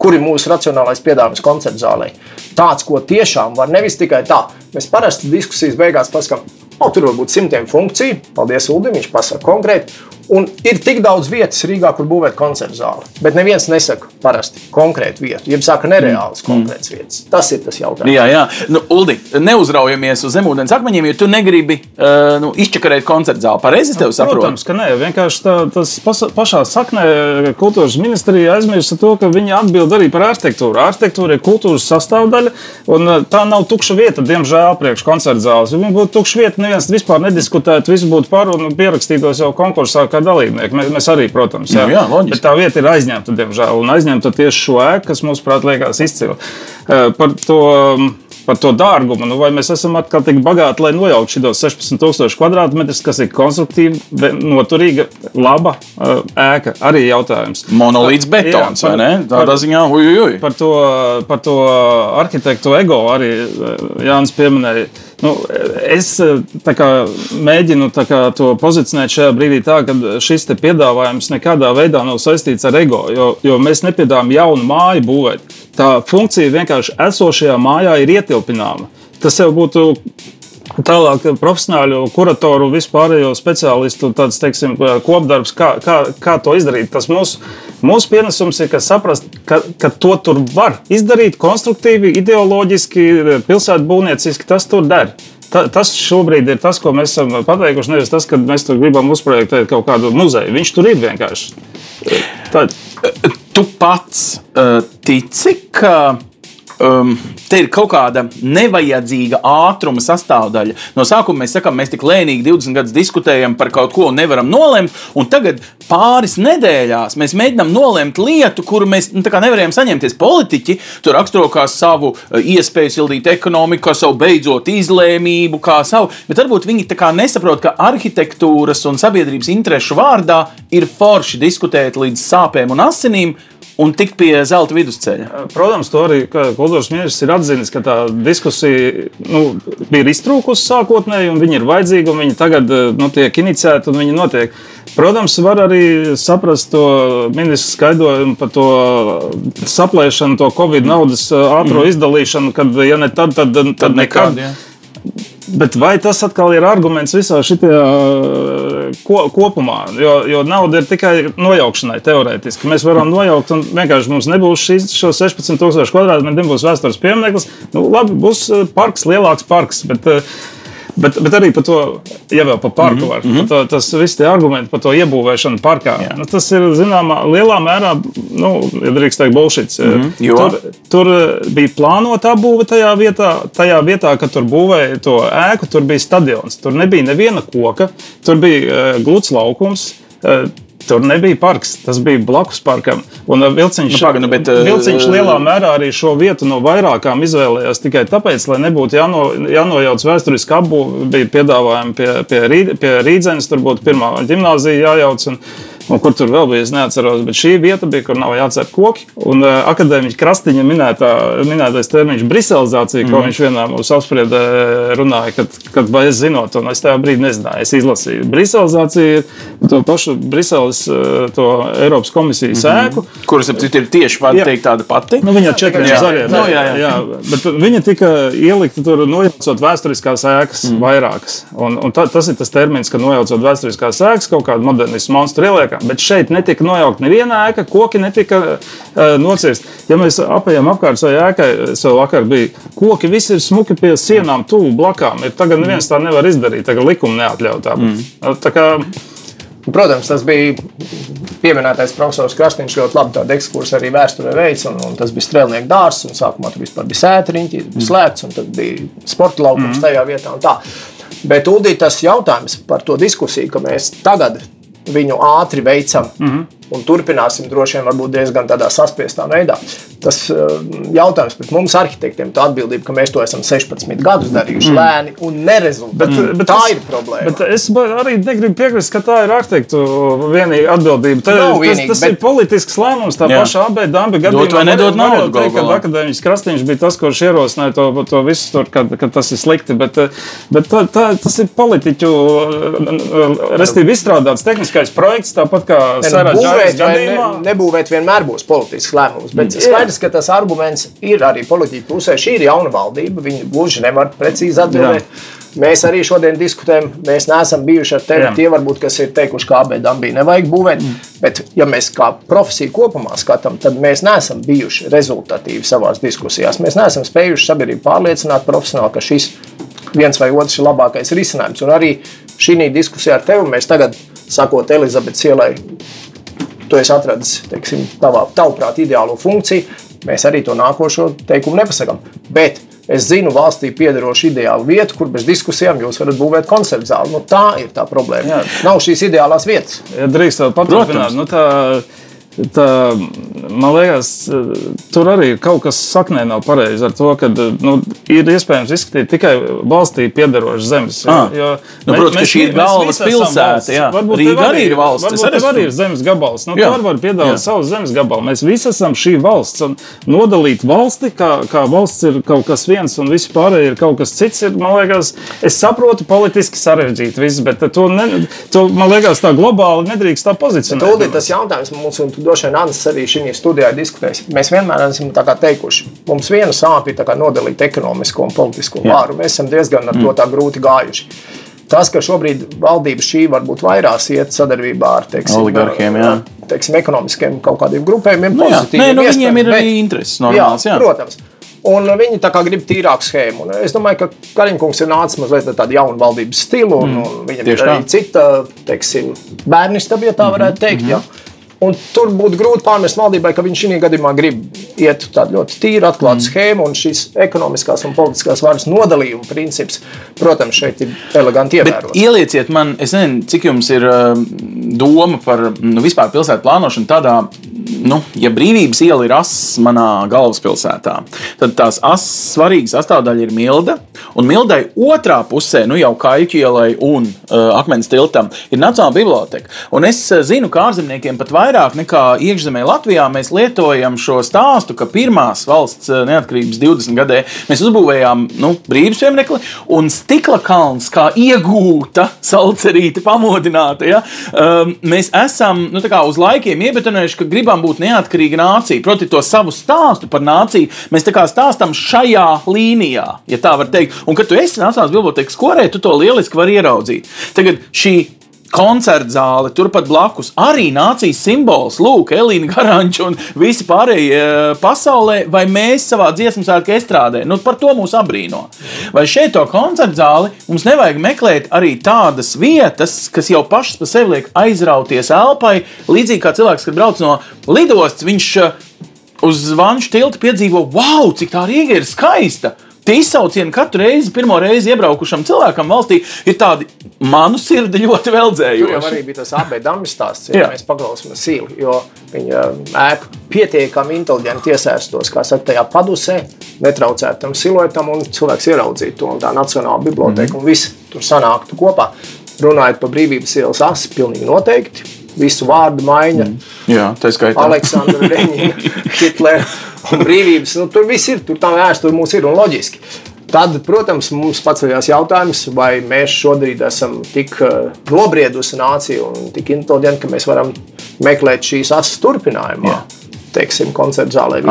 kur ir mūsu racionālais piedāvājums koncertu zālē? Tāds, ko tiešām var nevis tikai tā. Mēs parasti diskusijas beigās pasakām, o, tur var būt simtiem funkciju. Paldies, Ulim, viņš pasaka konkrēti. Un ir tik daudz vietas Rīgā, kur būvēt koncertu zāli. Bet neviens nesaka parasti konkrētu vietu. Jeb saka nereāls mm. konkrēts vietas. Tas ir tas jautājums. Jā, jā. Nu, Uldi, neuzraujamies uz zemūdens akmeņiem, jo tu negribi uh, nu, izčakarēt koncertu zāli. Pareizi es tevi saprotu. Protams, ka nē, vienkārši tā, tas pas, pašā saknē kultūras ministrija aizmirsa to, ka viņi atbild arī par arhitektūru. Arhitektūra ir kultūras sastāvdaļa, un uh, tā nav tukša vieta, diemžēl, priekš koncerta zāles. Ja viņa būtu tukša vieta, neviens vispār nediskutētu, visi būtu par un pierakstītos jau konkursā kā dalībnieki. Mēs, mēs arī, protams, jā. Nu jā, loģiski. Bet tā vieta ir aizņemta, diemžēl, un aizņemta tieši šo ēku, kas mums, prāt, liekas izcila. Uh, Par to um, par to dārgumu. Nu, vai mēs esam atkal tik bagāti, lai nojauktu šos 16,000 kvadrātmetrus, kas ir konstruktīva, noturīga, laba uh, ēka? Arī jautājums. Monolīts betons, Jā, par, vai ne? Tādā ziņā, uj, uj. Par to, par to arhitektu ego arī Jānis pieminēja. Nu, es kā, mēģinu kā, to pozicionēt šajā brīdī tā, ka šis piedāvājums nekādā veidā nav saistīts ar ego, jo, jo mēs nepiedāvājam jaunu māju būvēt. Tā funkcija vienkārši esošajā mājā ir ietilpināma. Tas jau būtu Tālāk, profesionāļu, kuratoru, vispārējo speciālistu tāds, teiksim, kopdarbs, kā, kā, kā to izdarīt. Tas mūsu, mūsu pienesums ir, ka saprast, ka, ka to tur var izdarīt konstruktīvi, ideoloģiski, pilsētbūvnieciski, tas tur der. Ta, tas šobrīd ir tas, ko mēs esam pateikuši. Nevis tas, ka mēs tur gribam uzprojektēt kaut kādu muzeju. Viņš tur ir vienkārši. Tad. Tu pats uh, tici, ka um, te ir kaut kāda nevajadzīga ātruma sastāvdaļa. No sākuma mēs sakām, mēs tik lēnīgi 20 gadus diskutējam par kaut ko un nevaram nolemt, un tagad pāris nedēļās mēs mēģinām nolemt lietu, kuru mēs nu, nevarējām saņemties. Politiķi tur raksturo kā savu uh, iespēju sildīt ekonomiku, kā savu beidzot izlēmību, kā savu, bet varbūt viņi nesaprot, ka arhitektūras un sabiedrības interesu vārdā ir forši diskutēt līdz sāpēm un asinīm un tikt pie zelta vidusceļa. Protams, to arī kultūras ministrs ir atzinis, ka tā diskusija nu, bija iztrūkusi sākotnēji, un viņi ir vajadzīgi, un viņi tagad nu, tiek inicēti un viņi notiek. Protams, var arī saprast to ministru skaidrojumu par to saplēšanu, to Covid naudas ātrā mm. izdalīšanu, kad ja ne tad, tad, tad, tad nekad. nekad ja. Bet vai tas atkal ir arguments visā šajā ko, kopumā? Jo, jo nauda ir tikai nojaukšanai, teorētiski. Mēs varam nojaukt, un vienkārši mums nebūs šīs 16,000 kvadrātmetru, nebūs vēstures piemineklis. Nu, labi, būs parks, lielāks parks. Bet, uh, Bet, bet arī par to, ja vēl par parku, var, mm -hmm. to, tas viss tie argumenti par to iebūvēšanu parkā. Jā. Nu, tas ir zināmā lielā mērā, nu, ja drīkst teikt, bullshit. Mm -hmm. tur, tur bija plānota apbūve tajā vietā, tajā vietā, kad tur būvēja to ēku, tur bija stadions. Tur nebija neviena koka, tur bija uh, gluds laukums. Uh, Tur nebija parks, tas bija blakus parkam. Un uh, vilciņš, nu, paganu, bet, uh, vilciņš lielā mērā arī šo vietu no vairākām izvēlējās tikai tāpēc, lai nebūtu jāno, jānojauc vēsturiski apbūve. Bija piedāvājumi pie, pie, pie Rīdzenes, tur būtu pirmā gimnāzija jājauc. Un, un kur tur vēl bija, es neatceros. Bet šī vieta bija, kur nav jācer koki. Un uh, akadēmiķa krastiņa minētā, minētais termiņš, briselizācija, mm. ko viņš vienā mūsu apspriedē runāja, kad, kad vai es zinot, un es tajā brīdī nezināju, es izlasīju. Briselizācija ir to pašu Briseles, uh, to Eiropas komisijas mm -hmm. ēku. Kuras ir tieši var teikt tāda pati? Nu, viņa četri zaļie. No, jā, jā. jā, bet viņa tika ielikta tur nojaucot vēsturiskās ēkas mm. vairākas. Un, un tā, tas ir tas termins, ka nojaucot vēsturiskās ēkas, kaut kādu modernismu monstru ieliek ēkām. Bet šeit netika nojaukt neviena ēka, koki netika uh, nocirsti. Ja mēs apējām apkārt savai ēkai, sev vakar bija koki, visi ir smuki pie sienām, tuvu blakām. Ir tagad neviens tā nevar izdarīt, tagad likuma neatļauj tā. Mm. tā kā, Protams, tas bija pieminētais profesors Krastīns. ļoti labi tādu ekskursu arī vēsturē veids. Un, un tas bija strēlnieku dārsts. Sākumā tur vispār bija sētriņķi, bija mm. slēgts, un tad bija sporta laukums mm. tajā vietā. Bet Udī, tas jautājums par to diskusiju, ka mēs tagad viņu ātri veicam. Mm -hmm. Un turpināsim droši vien diezgan tādā saspiestā veidā. Tas uh, jautājums pret mums, arhitektiem, ir atbildība, ka mēs to esam 16 gadus darījuši mm. lēni un nerezultāti. Bet, mm. bet tā es, ir problēma. Bet es arī negribu piekrist, ka tā ir arhitektu vienīga atbildība. Tā, vienīgi, tas tas bet... ir politisks lēmums. Tā jā. paša AB Damba gadījumā. Dot vai nedod naudu? Teikt, ka akadēmiķis Krastīņš bija tas, kurš ierosināja to, to visu, tur, kad, kad tas ir slikti. Bet, bet tā, tā, tas ir politiķu, restīvi izstrādāts tehniskais projekts, tāpat kā Saraģis gadījumā. Ne, nebūvēt vienmēr būs politisks lēmums, bet yeah. skaidrs, ka tas arguments ir arī politiķu pusē. Šī ir jauna valdība, viņi gluži nevar precīzi atbildēt. Jā. Mēs arī šodien diskutējam, mēs neesam bijuši ar tevi. Jā. Tie varbūt, kas ir teikuši, ka AB dambī nevajag būvēt. Mm. Bet, ja mēs kā profesiju kopumā skatām, tad mēs neesam bijuši rezultatīvi savā diskusijās. Mēs neesam spējuši sabiedrību pārliecināt profesionāli, ka šis viens vai otrs ir labākais risinājums. Un arī šī diskusijā ar tevi mēs tagad, sakot Elizabetes ielai, tu esi atradis teiksim, tavā, tavuprāt, ideālo funkciju. Mēs arī to nākošo teikumu nepasakām. Bet es zinu valstī piederošu ideālu vietu, kur bez diskusijām jūs varat būvēt koncertu zāli. Nu, tā ir tā problēma. Jā. Nav šīs ideālās vietas. Ja drīkst vēl paturpināt, nu, tā Tā, man liekas, tur arī kaut kas saknē nav pareizi ar to, ka nu, ir iespējams izskatīt tikai valstī piederošas zemes. Ah. Jo, nu, protams, ka šī ir galvas pilsēta. Jā. Varbūt Rīga arī ir valsts. Varbūt arī arī ir zemes gabals. Nu, Jā. var piedāvāt Jā. savu zemes gabalu. Mēs visi esam šī valsts. Un nodalīt valsti, kā, kā valsts ir kaut kas viens un visi pārējie ir kaut kas cits, ir, man liekas, es saprotu politiski sarežģīti viss, bet to, ne, to man liekas, tā globāli nedrīkst tā pozicionēt. Tas jautājums mums, un droši vien Anna arī šajā studijā diskutēs. Mēs vienmēr esam teikuši, mums viena tā kā nodalīt ekonomisko un politisko vāru. Mēs esam diezgan ar to tā grūti gājuši. Tas, ka šobrīd valdība šī varbūt vairāk iet sadarbībā ar teiksim, Oligarhiem, jā. teiksim, ekonomiskiem kaut kādiem grupējumiem, Nu, jā. pozitīviem Nē, nu, viņiem iespējams, ir arī intereses normāls. Jā, Protams. Un viņi tā kā grib tīrāku schēmu. Un es domāju, ka Kariņkungs ir nācis mazliet tādu jaunu valdības stilu, un, un viņam ir arī tā. cita, teiksim, bērnistaba, ja tā varētu teikt. Ja? Un tur būtu grūti pārmest valdībai, ka viņš šī gadījumā grib iet tādu ļoti tīru, atklātu mm. schēmu, un šīs ekonomiskās un politiskās varas nodalījuma princips, protams, šeit ir eleganti Bet ievērots. ielieciet man, es nezinu, cik jums ir uh, doma par nu, vispār pilsētu plānošanu tādā, nu, ja brīvības iela ir ass manā galvaspilsētā, tad tās asas svarīga sastāvdaļa ir milda. Un mildai otrā pusē, nu jau Kaļķu ielai un uh, Akmens tiltam, ir Nacionāla biblioteka. Un es uh, zinu, ka ārzemniekiem pat vairāk nekā iekšzemē Latvijā mēs lietojam šo stāstu, ka pirmās valsts uh, neatkarības 20 gadē mēs uzbūvējām nu, brīvības pieminekli un stikla kalns kā iegūta, salcerīta, pamodināta. Ja? Um, mēs esam nu, uz laikiem iebetonējuši, ka gribam būt neatkarīga nācija. Proti, to savu stāstu par nāciju mēs stāstam šajā līnijā, ja tā var teikt. Un, kad tu esi Nacionālās bibliotekas korē, tu to lieliski vari ieraudzīt. Tagad šī koncerta zāle, turpat blakus arī nācijas simbols, Lūk, Elīna Garanča un visi pārējie eh, pasaulē, vai mēs savā dziesmu svētku estrādē. Nu, par to mūs abrīno. Vai šeit to koncerta zāli mums nevajag meklēt arī tādas vietas, kas jau pašas par sevi liek aizrauties elpai, līdzīgi kā cilvēks, kad brauc no lidostas, viņš eh, uz zvanšu tilta piedzīvo, wow, cik tā Rīga ir skaista! Tie izsaucieni katru reizi, pirmo reizi iebraukušam cilvēkam valstī, ir tādi manu sirdi ļoti Tur jau arī bija tas abēdams stāsts, ja mēs paklausāmies sīli, jo viņa ēka pietiekami inteliģenti iesaistos, kā saka, tajā padusē, netraucētu tam siluetam, un cilvēks ieraudzītu to, un tā Nacionāla biblioteka, un visi tur sanāktu kopā. Runājot par brīvības ielas asi, pilnīgi noteikti, visu vārdu maiņa, Jā, tā ir skaitā. Aleksandra Reņina, Hitlera un brīvības. Nu, tur viss ir, tur tā vēsture mums ir un loģiski. Tad, protams, mums paceļās jautājums, vai mēs šodien esam tik uh, nobriedusi nācija un tik inteliģenti, ka mēs varam meklēt šīs asas turpinājumā. Teiksim, koncerta zālē.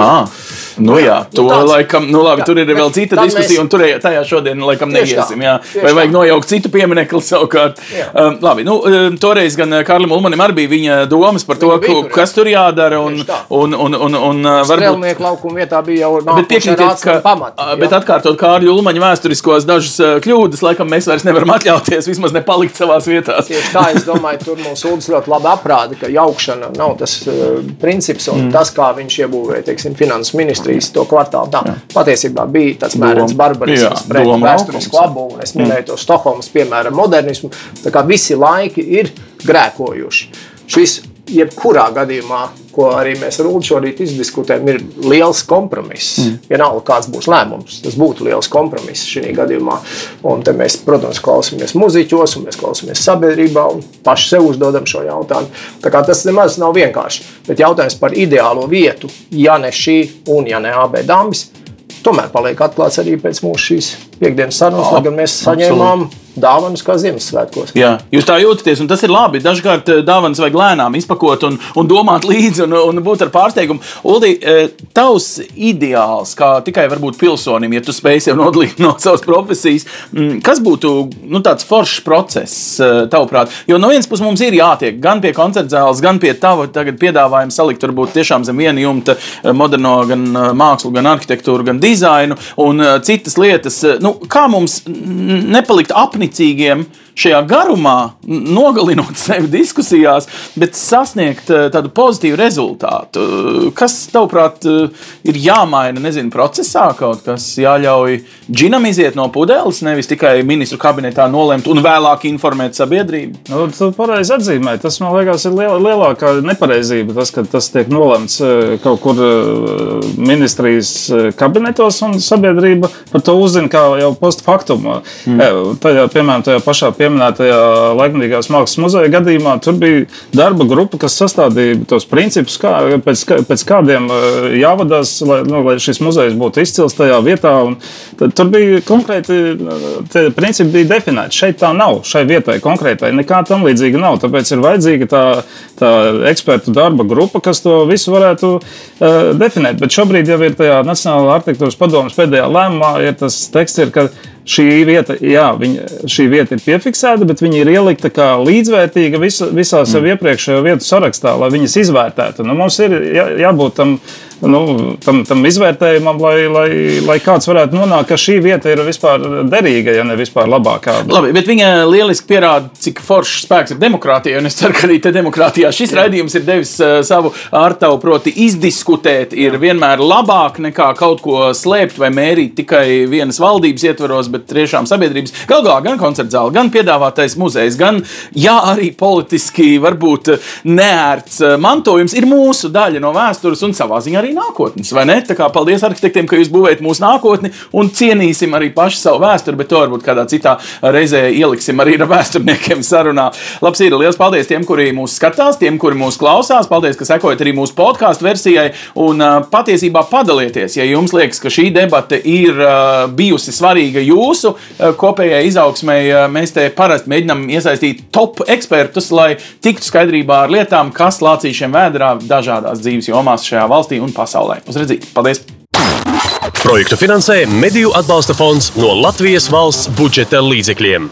Nu, jā, nu to nu, tāds. laikam, nu labi, jā. tur ir vēl cita Tad diskusija, mēs... un tur tajā šodien laikam Tieši neiesim. Jā. Tieši Vai vajag nojaukt citu pieminekli savukārt? Jā. Um, labi, nu, um, toreiz gan uh, Karlim Ulmanim arī bija viņa domas par to, bija, tur, kas tur jādara. Un, un, un, un, un, un varbūt laukuma vietā bija jau nākamais. Bet piekrītiet, ka pamati. Bet atkārtot Kārļa Ulmaņa vēsturiskos dažus uh, kļūdas, laikam mēs vairs nevaram atļauties vismaz nepalikt savās vietās. Tieši tā, es domāju, tur mums Ulds ļoti labi aprāda, ka jaukšana nav tas uh, princips un mm. tas, kā viņš iebūvēja, teiksim, finanses ministru 13. kvartālu. Tā jā. patiesībā bija tāds mērens barbarisms, pret vēsturisku labu, un es minēju to Stokholmas, piemēram, modernismu. Tā kā visi laiki ir grēkojuši. Šis jebkurā gadījumā, ko arī mēs ar Ulu šorīt izdiskutējam, ir liels kompromiss. Mm. Vienalga, kāds būs lēmums, tas būtu liels kompromiss šajā gadījumā. Un te mēs, protams, klausāmies muzeķos, un mēs klausāmies sabiedrībā, un paši sev uzdodam šo jautājumu. Tā kā tas nemaz nav vienkārši. Bet jautājums par ideālo vietu, ja ne šī un ja ne AB dambis, tomēr paliek atklāts arī pēc mūsu šīs piekdienas sarunas, lai gan mēs saņēmām dāvanas kā Ziemassvētkos. Jā, jūs tā jūtaties, un tas ir labi. Dažkārt ā, dāvanas vajag lēnām izpakot un, un domāt līdzi un, un būt ar pārsteigumu. Uldi, ā, tavs ideāls, kā tikai varbūt pilsonim, ja tu spēj sev nodalīt no savas profesijas, mm, kas būtu nu, tāds foršs process, ā, tavuprāt? Jo no vienas puses mums ir jātiek gan pie koncerta zāles, gan pie tava piedāvājuma salikt varbūt tiešām zem viena jumta moderno gan mākslu, gan arhitektūru, gan dizainu un citas lietas. Nu, kā mums nepalikt apnicīgiem šajā garumā, nogalinot sevi diskusijās, bet sasniegt eh, tādu pozitīvu rezultātu. Eh, Kas, tavuprāt, eh, ir jāmaina, nezinu, procesā kaut kas jāļauj džinam iziet no pudeles, nevis tikai ministru kabinetā nolemt un vēlāk informēt sabiedrību? Nu, tu pareizi atzīmēji. Tas man liekas, ir liel, lielākā nepareizība. Tas, ka tas tiek nolemts kaut kur ministrijas kabinetos un sabiedrība par to uzzina kā jau postfaktum. Mm. Tajā, piemēram, tajā pašā pieminētajā laikmatīgās mākslas muzeja gadījumā tur bija darba grupa, kas sastādīja tos principus, kā, pēc, pēc kādiem eh, jāvadās, lai, nu, lai šis muzejs būtu izcils tajā vietā. Tur bija konkrēti eh, tie principi bija definēti. Šeit tā nav. Šai vietai konkrētai nekā tam līdzīga nav. Tāpēc ir vajadzīga tā, tā ekspertu darba grupa, kas to visu varētu uh, definēt. Bet šobrīd jau ir tajā Nacionālā arhitektūras padomus pēdējā lēmumā, ir tas teksts, ir, ka šī vieta, jā, viņa, šī vieta ir piefiksēta, bet viņa ir ielikta kā līdzvērtīga visu, visā sev iepriekšējo vietu sarakstā, lai viņas izvērtētu. Nu, mums ir jā, jābūt tam, nu, tam, tam izvērtējumam, lai, lai, lai kāds varētu nonākt, ka šī vieta ir vispār derīga, ja ne vispār labākā. Labi, bet viņa lieliski pierāda, cik foršs spēks ir demokrātijā. Un es ceru, ka arī te demokrātijā šis raidījums ir devis uh, savu ārtavu, proti, izdiskutēt. Ir vienmēr labāk nekā kaut ko slēpt vai mērīt tikai vienas valdības ietvaros, bet tiešām sabiedrības. Galu galā gan koncerta zāle, gan piedāvātais muzejs, gan jā, arī politiski varbūt neērts uh, mantojums ir mūsu daļa no vēstures un savā ziņā arī nākotnes. Vai ne? Tā kā paldies arhitektiem, ka jūs būvējat mūsu nākotni un cienīsim arī pašu savu vēsturi, bet to varbūt kādā citā reizē ieliksim arī ar vēsturniekiem sarunā. Labs ir, liels paldies tiem, kuri mūs skatās, tiem, kuri mūs klausās. Paldies, ka sekojat arī mūsu podkāstu versijai un uh, patiesībā padalieties, ja jums liekas, ka šī debata ir uh, bijusi svarīga jūsu uh, kopējai izaugsmai. Uh, mēs te parasti mēģinām iesaistīt top ekspertus, lai tiktu skaidrībā ar lietām, kas lācīšiem vēdrā dažādās dzīves jomās šajā valstī un pasaulē. Uz redzīt! Paldies! Projektu finansē Mediju atbalsta fonds no Latvijas valsts budžeta līdzekļiem.